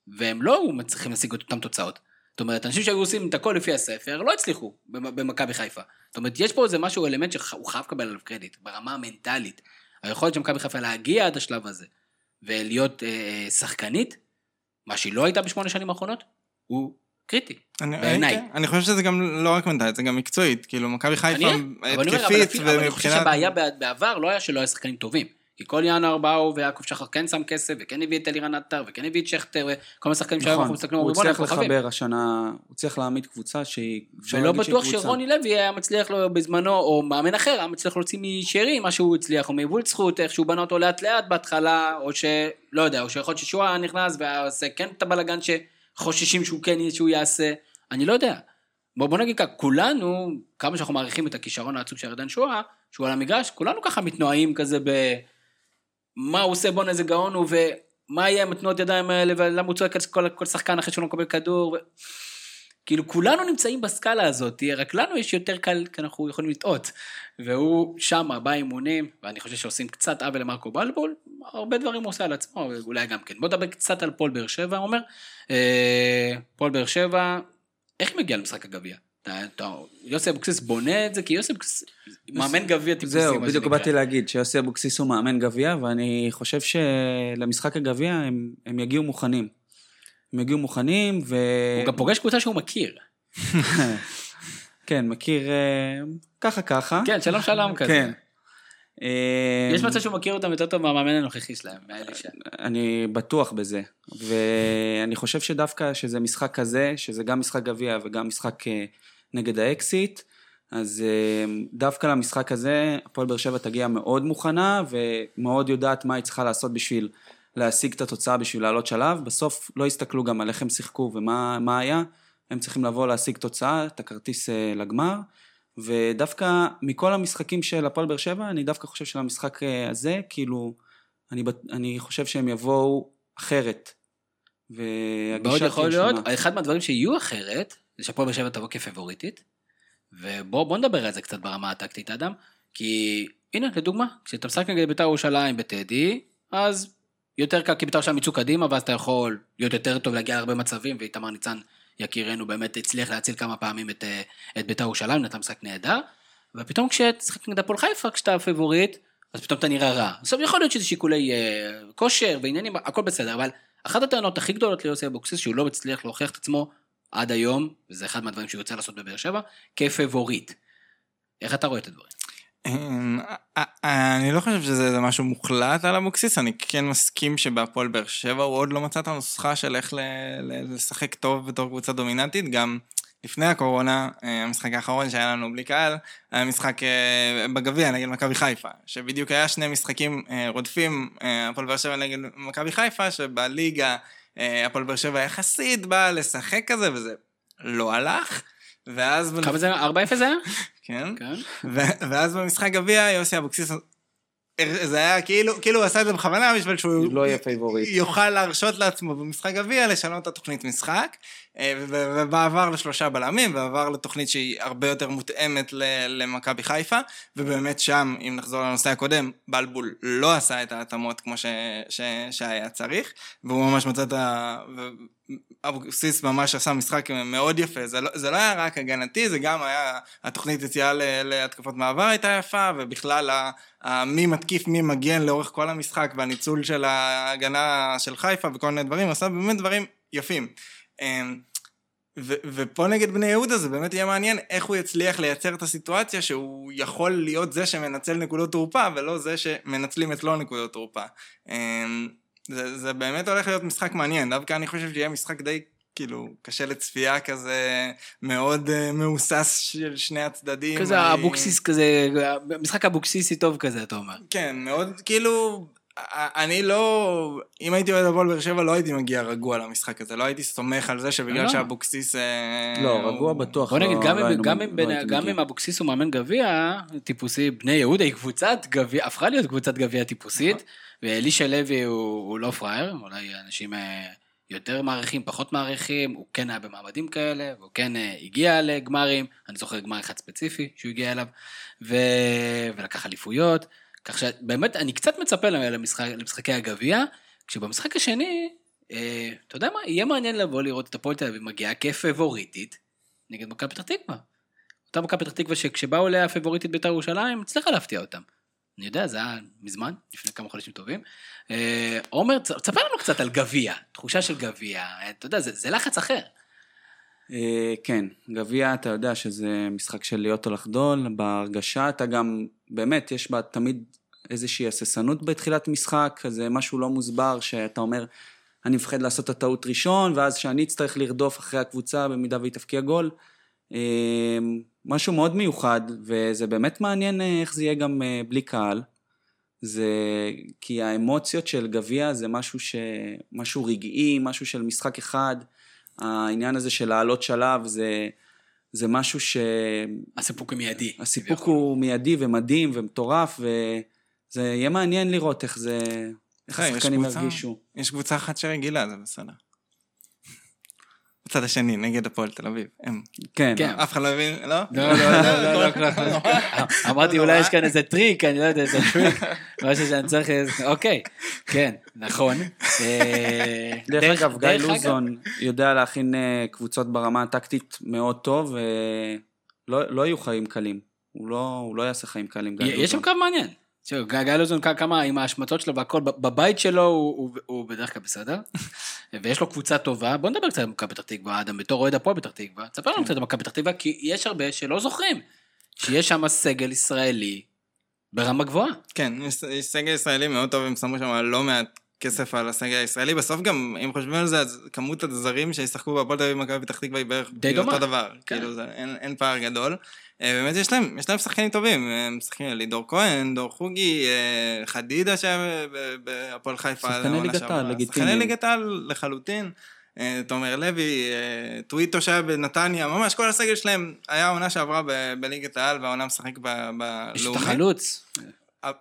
והם לא מצליחים להשיג את אותן תוצאות. זאת אומרת, אנשים שהיו עושים את הכל לפי הספר, לא הצליחו במכבי חיפה. זאת אומרת, יש פה איזה משהו, אלמנט שהוא חייב לקבל עליו קרדיט, ברמה המנטלית. היכולת של מכבי חיפה להגיע עד השלב הזה, ולהיות אה, שחקנית, מה שהיא לא הייתה בשמונה שנים האחרונות, הוא קריטי, בעיניי. כן, אני חושב שזה גם לא רק מנטלית, זה גם מקצועית, כאילו מכבי חיפה התקפית ומבחינת... אבל אני חושב שהבעיה בעבר לא היה שלא היו שחקנים טובים. כי כל ינואר באו ויעקב שחר כן שם כסף, וכן הביא את אלירן עטר, וכן הביא את שכטר, וכל השחקנים שהיום אנחנו מסתכלים, נכון, הוא הצליח לחבר השנה, הוא הצליח להעמיד קבוצה שהיא... ולא בטוח שרוני לוי היה מצליח לו בזמנו, או מאמן אחר היה מצליח להוציא משרי מה שהוא הצליח, או זכות, איך שהוא בנה אותו לאט לאט בהתחלה, או שלא יודע, או שיכול להיות ששועה נכנס ועושה כן את הבלאגן ש... חוששים שהוא כן, שהוא יעשה, אני לא יודע. בוא, בוא נגיד ככה, כולנו, כמה שאנחנו מעריכים את הכישרון העצום של ירדן שואה, שהוא על המגרש, כולנו ככה מתנועעים כזה ב... מה הוא עושה, בואנה איזה גאון הוא, ומה יהיה עם התנועות ידיים האלה, ולמה הוא צועק על כל, כל שחקן אחרי שהוא לא מקבל כדור, ו... כאילו כולנו נמצאים בסקאלה הזאת, רק לנו יש יותר קל, כי אנחנו יכולים לטעות. והוא שם באימונים, ואני חושב שעושים קצת עוול למרקו בלבול, הרבה דברים הוא עושה על עצמו, אולי גם כן. בוא נדבר קצת על הפועל באר שבע, עומר. אה, הפועל באר שבע, איך מגיע למשחק הגביע? יוסי אבוקסיס בונה את זה, כי יוסי אבוקסיס מאמן גביע טיפוסי, זהו, בדיוק. באתי להגיד שיוסי אבוקסיס הוא מאמן גביע, ואני חושב שלמשחק הגביע הם, הם יגיעו מוכנים. הם יגיעו מוכנים, ו... הוא גם פוגש קבוצה שהוא מכיר. כן, מכיר אה, ככה ככה. כן, שלום שלום כזה. כן. אה, יש מצב שהוא מכיר אותם יותר טוב מהמאמן הנוכחי שלהם, מאלישע. אני בטוח בזה, ואני חושב שדווקא שזה משחק כזה, שזה גם משחק גביע וגם משחק אה, נגד האקסיט, אז אה, דווקא למשחק הזה, הפועל באר שבע תגיע מאוד מוכנה, ומאוד יודעת מה היא צריכה לעשות בשביל להשיג את התוצאה, בשביל לעלות שלב. בסוף לא הסתכלו גם על איך הם שיחקו ומה מה היה, הם צריכים לבוא להשיג תוצאה, את הכרטיס אה, לגמר. ודווקא מכל המשחקים של הפועל באר שבע, אני דווקא חושב שלמשחק אה, הזה, כאילו, אני, אני חושב שהם יבואו אחרת. והגישה מאוד יכול שונה. להיות, אחד מהדברים שיהיו אחרת, זה שהפועל באר שבע תבוא כפבוריטית, ובוא בוא נדבר על זה קצת ברמה הטקטית, אדם, כי הנה, לדוגמה, כשאתה משחק נגד בית"ר ירושלים בטדי, אז יותר קל, כי בית"ר ירושלים יצאו קדימה, ואז אתה יכול להיות יותר טוב להגיע להרבה מצבים, ואיתמר ניצן, יקירנו, באמת הצליח להציל כמה פעמים את, אה, את בית"ר ירושלים, נתן משחק נהדר, ופתאום כשתשחק נגד הפועל חיפה, כשאתה פבוריט, אז פתאום אתה נראה רע. עכשיו יכול להיות שזה שיקולי אה, כושר ועניינים, הכל בסדר, אבל אחת הטענות הכי גדולות ליוסי אבוקסיס, שהוא לא מצליח להוכיח את עצמו עד היום, וזה אחד מהדברים שהוא יוצא לעשות בבאר שבע, כפבוריט. איך אתה רואה את הדברים? אמ, א- א- אני לא חושב שזה משהו מוחלט על אבוקסיס, אני כן מסכים שבהפועל באר שבע הוא עוד לא מצא את הנוסחה של איך לשחק טוב בתור קבוצה דומיננטית, גם לפני הקורונה, אה, המשחק האחרון שהיה לנו בלי קהל, היה משחק אה, בגביע נגד מכבי חיפה, שבדיוק היה שני משחקים אה, רצופים, אה, הפועל באר שבע נגד מכבי חיפה, שבליגה אה, הפועל באר שבע יחסית באה לשחק כזה, וזה לא הלך. ואז... כמה זה, 4-0 זה היה? כן. כן. ו- ואז במשחק גביע יוסי אבוקסיס, זה היה כאילו, כאילו הוא עשה את זה בכוונה בשביל שהוא לא יהיה פייבוריט. יוכל להרשות לעצמו במשחק גביע לשנות את התוכנית משחק, ובעבר לשלושה בלמים, ועבר לתוכנית שהיא הרבה יותר מותאמת למכבי חיפה, ובאמת שם, אם נחזור לנושא הקודם, בלבול לא עשה את ההתאמות כמו ש- ש- שהיה צריך, והוא ממש מצא את ה... אבוקסיס ממש עשה משחק מאוד יפה, זה לא, זה לא היה רק הגנתי, זה גם היה, התוכנית יציאה להתקפות מעבר הייתה יפה, ובכלל מי מתקיף מי מגן לאורך כל המשחק, והניצול של ההגנה של חיפה וכל מיני דברים, עשה באמת דברים יפים. ו- ופה נגד בני יהודה זה באמת יהיה מעניין איך הוא יצליח לייצר את הסיטואציה שהוא יכול להיות זה שמנצל נקודות תורפה ולא זה שמנצלים אצלו נקודות תורפה. אמ, זה, זה באמת הולך להיות משחק מעניין, דווקא אני חושב שיהיה משחק די כאילו קשה לצפייה כזה מאוד uh, מהוסס של שני הצדדים. כזה אני- אבוקסיס כזה, משחק אבוקסיסי טוב כזה, אתה אומר. כן, מאוד כאילו, אני לא, אם הייתי אוהד הפועל באר שבע לא הייתי מגיע רגוע למשחק הזה, לא הייתי סומך על זה שבגלל לא. שאבוקסיס... אה, לא, הוא- רגוע בטוח. בוא נגיד, לא- גם לא אם- אבוקסיס הוא מאמן גביע טיפוסי, בני יהודה היא קבוצת גביע, הפכה להיות קבוצת גביע טיפוסית, ואלישע לוי הוא הוא לא פראייר, אולי אנשים אה, יותר מעריכים, פחות מעריכים, הוא כן היה במעמדים כאלה, והוא כן אה, הגיע לגמרים, אני זוכר גמר אחד ספציפי שהוא הגיע אליו, ו... ולקח אליפויות, כך שבאמת אני קצת מצפה למשחק, למשחקי הגביע, כשבמשחק השני, אה, אתה יודע מה, יהיה מעניין לבוא לראות את הפועל תל אביב מגיעה כפבוריטית נגד מכבי פתח תקווה. אותה מכבי פתח תקווה שכשבאו אליה הפבוריטית בית"ר ירושלים, הצליחה להפתיע אותם. אני יודע, זה היה מזמן, לפני כמה חודשים טובים. אה, עומר, תספר לנו קצת על גביע, תחושה של גביע, אתה יודע, זה, זה לחץ אחר. אה, כן, גביע, אתה יודע שזה משחק של להיות או לחדול, בהרגשה אתה גם, באמת, יש בה תמיד איזושהי הססנות בתחילת משחק, כזה משהו לא מוסבר, שאתה אומר, אני מפחד לעשות את הטעות ראשון, ואז שאני אצטרך לרדוף אחרי הקבוצה במידה והיא תבקיע גול. אה, משהו מאוד מיוחד, וזה באמת מעניין אה, איך זה יהיה גם בלי קהל. זה כי האמוציות של גביע זה משהו ש... משהו רגעי, משהו של משחק אחד. העניין הזה של לעלות שלב זה, זה משהו שהסיפוק הסיפוק מיידי. הוא מיידי ומדהים ומטורף, וזה יהיה מעניין לראות איך זה, איך השחקנים ירגישו. יש קבוצה אחת שרגילה, זה בסדר. בצד השני, נגד הפועל תל אביב. כן, כן. אף אחד לא הבין, לא? לא, לא, לא, לא, לא, לא, לא. אמרתי אולי יש כאן איזה טריק, אני לא יודע, איזה טריק, משהו שאני צריך, איזה- אוקיי, כן, נכון. אה, דרך אגב, גיא לוזון יודע להכין אה, קבוצות ברמה הטקטית מאוד טוב, ולא לא יהיו חיים קלים. הוא לא, הוא לא יעשה חיים קלים, גיא לוזון. יש שם קו מעניין. תראו, גיא לוזון כמה עם ההשמצות שלו והכל, בבית שלו הוא- הוא- הוא בדרך כלל בסדר, ויש לו קבוצה טובה, בוא נדבר קצת על מכבי פתח תקווה, אדם, בתור אוהד הפועל פתח תקווה, תספר לנו קצת על מכבי פתח תקווה, כי יש הרבה שלא זוכרים, שיש שם סגל ישראלי ברמה גבוהה. כן, יש סגל ישראלי מאוד טוב, הם שמו שם לא מעט כסף על הסגל הישראלי. בסוף גם, אם חושבים על זה, אז כמות הזרים שישחקו בהפועל תל אביב ומכבי פתח תקווה היא בערך די דומה. אותו דבר. כן. כאילו, זה- אין- אין פער גדול. אה, באמת יש להם, יש להם שחקנים טובים, הם משחקים לידור כהן, דור חוגי, אה, חדידה שהיה בהפועל חיפה. שחקני ליגת. העל, לגיטימיים. שחקני ליגת העל לחלוטין. אה, תומר לוי, טוויטו שהיה בנתניה, ממש כל הסגל שלהם היה העונה שעברה בליגת העל והעונה משחק ב- יש את. החלוץ,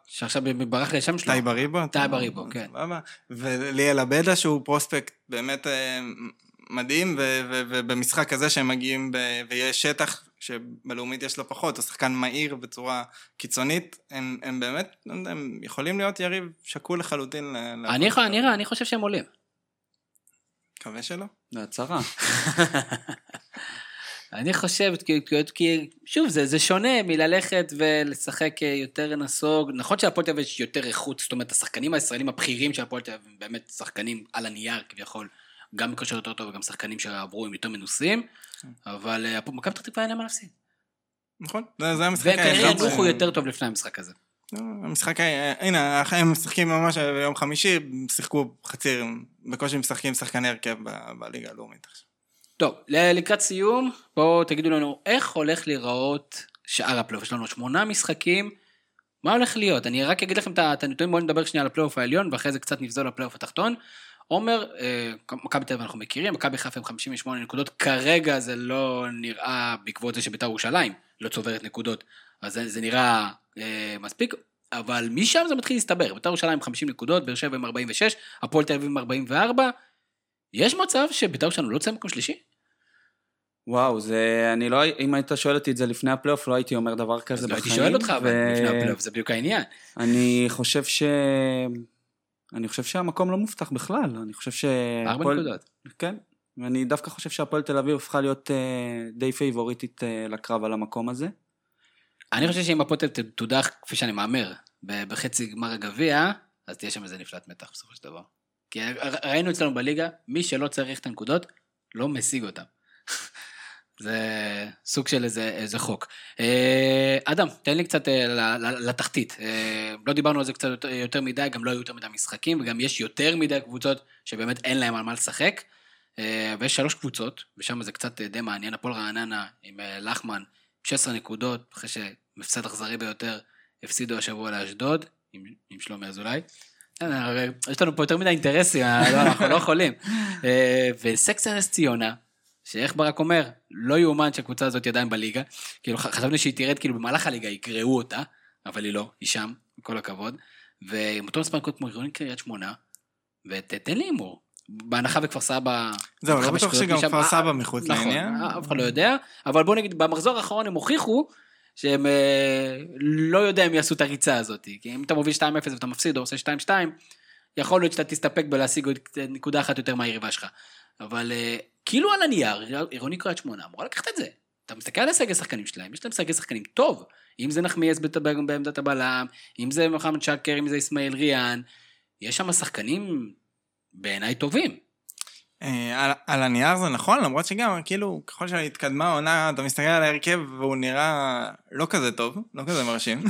שעכשיו ברח לי השם שלו. טייב אריבו. טייב אריבו, כן. סבבה. וליאל עבדה שהוא פרוספקט באמת מדהים, ובמשחק הזה שהם מגיעים ויש שטח שבלאומית יש לו פחות, הוא שחקן מהיר בצורה קיצונית, הם, הם באמת, לא הם יכולים להיות יריב שקול לחלוטין. ל- אני להפועל. אני אני חושב שהם עולים. מקווה שלא. זה הצהרה. אני חושב, כי, כי, כי שוב, זה, זה שונה מללכת ולשחק יותר נסוג. נכון שלהפועל תל אביב יש יותר איכות, זאת אומרת, השחקנים הישראלים הבכירים של הפועל תל אביב הם באמת שחקנים על הנייר כביכול, גם בכושר יותר טוב וגם שחקנים שעברו הם יותר מנוסים, אבל אה, מכבי פתח תקווה אין להם מה להפסיד. נכון? זה, המשחק והם כנראה היחיד ינוחו יותר טוב לפני המשחק הזה. לא, המשחק, ה- הנה, הם משחקים ממש ביום חמישי, שיחקו חצי, בקושי משחקים שחקני הרכב בליגה הלאומית עכשיו. טוב, לקראת סיום, בואו תגידו לנו איך הולך להיראות שאר הפלייאוף. יש לנו שמונה משחקים, מה הולך להיות? אני רק אגיד לכם את הנתונים, בואו נדבר שנייה על הפלייאוף העליון, ואחרי זה קצת נגזול לפלייאוף התחתון. עומר, אה, מכבי תל אביב אנחנו מכירים, מכבי חיפה עם 58 נקודות, כרגע זה לא נראה בעקבות זה שבית"ר ירושלים לא צוברת נקודות, אז זה, זה נראה אה, מספיק, אבל משם זה מתחיל להסתבר, בית"ר ירושלים עם 50 נקודות, באר שבע עם 46, הפועל תל אביב עם 44, יש מצב שבית"ר ירושלים לא תצא במקום שלישי? וואו, זה, אני לא, אם היית שואל אותי את זה לפני הפלייאוף, לא הייתי אומר דבר כזה אז לא בחיים. הייתי שואל אותך, אבל ו- לפני הפלייאוף, זה בדיוק העניין. אני חושב ש... אני חושב שהמקום לא מובטח בכלל, אני חושב ש... ארבע הפועל- נקודות. כן, ואני דווקא חושב שהפועל תל אביב הפכה להיות אה, די פייבוריטית אה, לקרב על המקום הזה. אני חושב שאם הפועל תודח, כפי שאני מהמר, בחצי גמר הגביע, אז תהיה שם איזה נפלט מתח בסופו של דבר. כי ראינו אצלנו בליגה, מי שלא צריך את הנקודות, לא משיג אותם. זה סוג של איזה, איזה חוק. אה, אדם, תן לי קצת אה, לתחתית. אה, לא דיברנו על זה קצת יותר, מדי, גם לא היו יותר מדי משחקים, וגם יש יותר מדי קבוצות שבאמת אין להם על מה לשחק. ויש שלוש קבוצות, ושם זה קצת די מעניין. הפועל רעננה עם לחמן, 16 נקודות, אחרי שמפסד אכזרי ביותר, הפסידו השבוע לאשדוד, עם, עם שלומי אזולאי. יש לנו פה יותר מדי אינטרסים, לא, אנחנו לא יכולים. וסקסר נס ציונה, שאיך ברק אומר, לא יאומן שהקבוצה הזאת עדיין בליגה. כאילו חשבנו שהיא תרד כאילו במהלך הליגה, יקראו אותה, אבל היא לא, היא שם, עם כל הכבוד. ועם אותו מספר נקודות כמו עירוני קריית שמונה, ותתן לי הימור. בהנחה וכפר סבא... זהו, לא בטוח שגם כפר אה, סבא מחוץ נכון, לעניין. אף אחד לא יודע, אבל בוא נגיד, במחזור האחרון הם הוכיחו שהם אה, לא יודע אם יעשו את הריצה הזאת. כי אם אתה מוביל 2-0 ואתה מפסיד או עושה 2-2, יכול להיות שאתה תסתפק בלהשיג נקודה אחת יותר מהיריבה שלך. אבל כאילו על הנייר, עירוני קריית שמונה אמורה לקחת את זה. אתה מסתכל על הסגל השחקנים שלהם, יש להם סגל שחקנים טוב. אם זה נחמיאס בעמדת הבלם, אם זה מוחמד שקר, אם זה אסמאעיל ריאן, יש שם שחקנים בעיניי טובים. אה, על, על הנייר זה נכון, למרות שגם, כאילו, ככל שהתקדמה העונה, אתה מסתכל על ההרכב והוא נראה לא כזה טוב, לא כזה מרשים.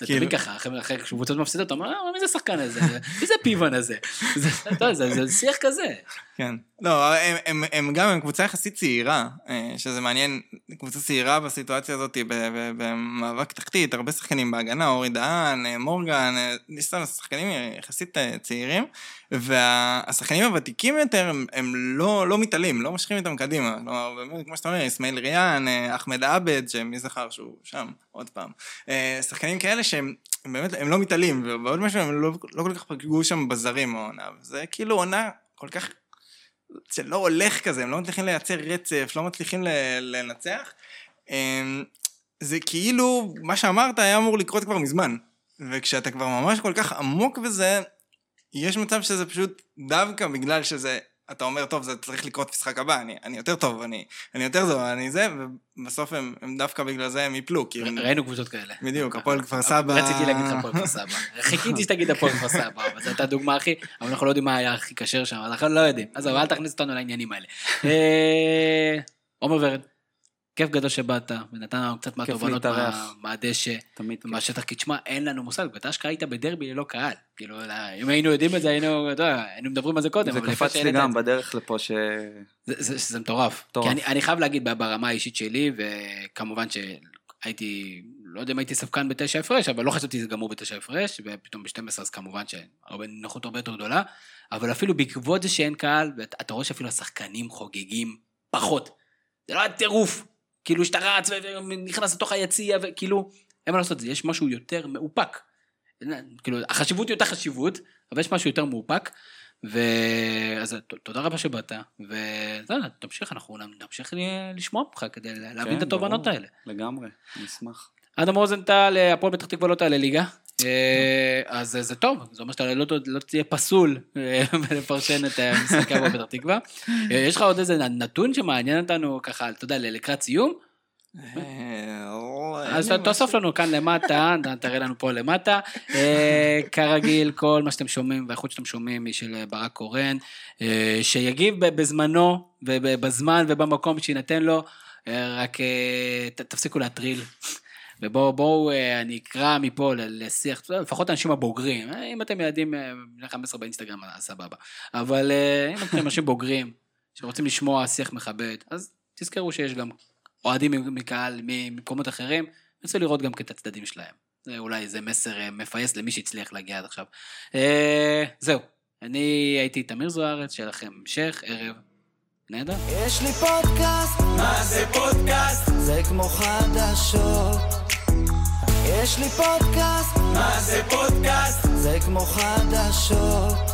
זה כאילו- תמיד ככה, אחרי קבוצות מפסידות, אתה אומר, "אה, מי זה השחקן הזה? מי זה הפיוון הזה? זה- שיח כזה. כן. לא, הם, הם, הם גם, הם קבוצה יחסית צעירה, אה, שזה מעניין, קבוצה צעירה בסיטואציה הזאת, במאבק תחתית, הרבה שחקנים בהגנה, אורי דהן, מורגן, יש לנו שחקנים יחסית צעירים, והשחקנים הוותיקים יותר, הם, הם לא, לא מתעלים, לא מושכים איתם קדימה. כלומר, באמת, כמו שאתה אומר, אסמאעיל ריאן, אה, אחמד עבד, שמי זכר שהוא שם, עוד פעם. אה, שחקנים כאלה שהם באמת, הם לא מתעלים, ועוד משהו, הם לא, לא כל כך פגעו שם בזרים העונה. זה כאילו עונה כל כך שלא הולך כזה, הם לא מצליחים לייצר רצף, לא מצליחים לנצח. אמ, זה כאילו, מה שאמרת היה אמור לקרות כבר מזמן. וכשאתה כבר ממש כל כך עמוק בזה, יש מצב שזה פשוט דווקא בגלל שזה, אתה אומר, טוב, זה צריך לקרות משחק הבא, אני, אני יותר טוב, אני, אני יותר טוב, אני זה, ובסוף הם, הם דווקא בגלל זה הם יפלו, כי הם... ראינו קבוצות כאלה. בדיוק, הפועל כפר סבא... רציתי להגיד לך הפועל כפר סבא. חיכיתי שתגיד הפועל כפר סבא, אבל זו הייתה הדוגמה הכי, אבל אנחנו לא יודעים מה היה הכי כשר שם, אנחנו לא יודעים. עזוב, אל תכניס אותנו לעניינים האלה. אה, עומר ורד, כיף גדול שבאת, ונתן לנו קצת מהתובנות. מה- מהדשא, תמיד כיף. מהשטח, כי תשמע, אין לנו מושג, ואתה אשכרה היית בדרבי ללא קהל. כאילו, אם היינו יודעים את זה, היינו, אתה יודע, היינו מדברים על זה קודם. זה קפץ לי גם. בדרך לפה ש... זה, זה, זה מטורף. כי אני, אני חייב להגיד ברמה האישית שלי, וכמובן שהייתי, לא יודע אם הייתי ספקן בתשע הפרש, אבל לא חשבתי שזה גמור בתשע הפרש, ופתאום ב-12 אז כמובן שנוחות הרבה יותר גדולה, אבל אפילו בעקבות זה שאין קהל, ואתה אתה רואה שאפילו השחקנים חוגגים פחות. זה לא היה טירוף. כאילו שאתה רץ ונכנס לתוך היציע, וכאילו, אין מה לעשות, זה יש משהו יותר מאופק. כאילו, החשיבות היא אותה חשיבות, אבל יש משהו יותר מאופק. ו... אז ת- תודה רבה שבאת, ותמשיך, אנחנו נמשיך לשמוע ממך כדי להבין כן, את התובנות. האלה. לגמרי, אני אשמח. אדם רוזנטל, הפועל פתח תקווה לא תעלה ליגה. אה, אז זה טוב, זה אומר שאתה לא, לא תהיה פסול אה, לפרשן את אה, משחקי הפועל פתח תקווה. יש לך עוד איזה נתון שמעניין אותנו ככה, אתה יודע, לקראת סיום? אז תאסוף לנו כאן למטה, תראה לנו פה למטה. כרגיל, כל מה שאתם שומעים והאיכות שאתם שומעים היא של ברק קורן, שיגיב בזמנו ובזמן ובמקום שיינתן לו, רק תפסיקו להטריל. ובואו, בואו, אה, אני אקרא מפה לשיח, לפחות האנשים הבוגרים, אה, אם אתם ילדים אה, בני 15 באינסטגרם, אז סבבה. אבל אם אתם אנשים בוגרים, שרוצים לשמוע שיח מכבד, אז תזכרו שיש גם אוהדים מקהל ממקומות אחרים, אני רוצה לראות גם את הצדדים שלהם. זה אולי איזה מסר מפייס למי שהצליח להגיע עד עכשיו. זהו, אני הייתי תמיר זוארץ, שיהיה לכם המשך, ערב נהדר. יש לי פודקאסט, מה זה פודקאסט? זה כמו חדשות. יש לי פודקאסט, מה זה פודקאסט? זה כמו חדשות.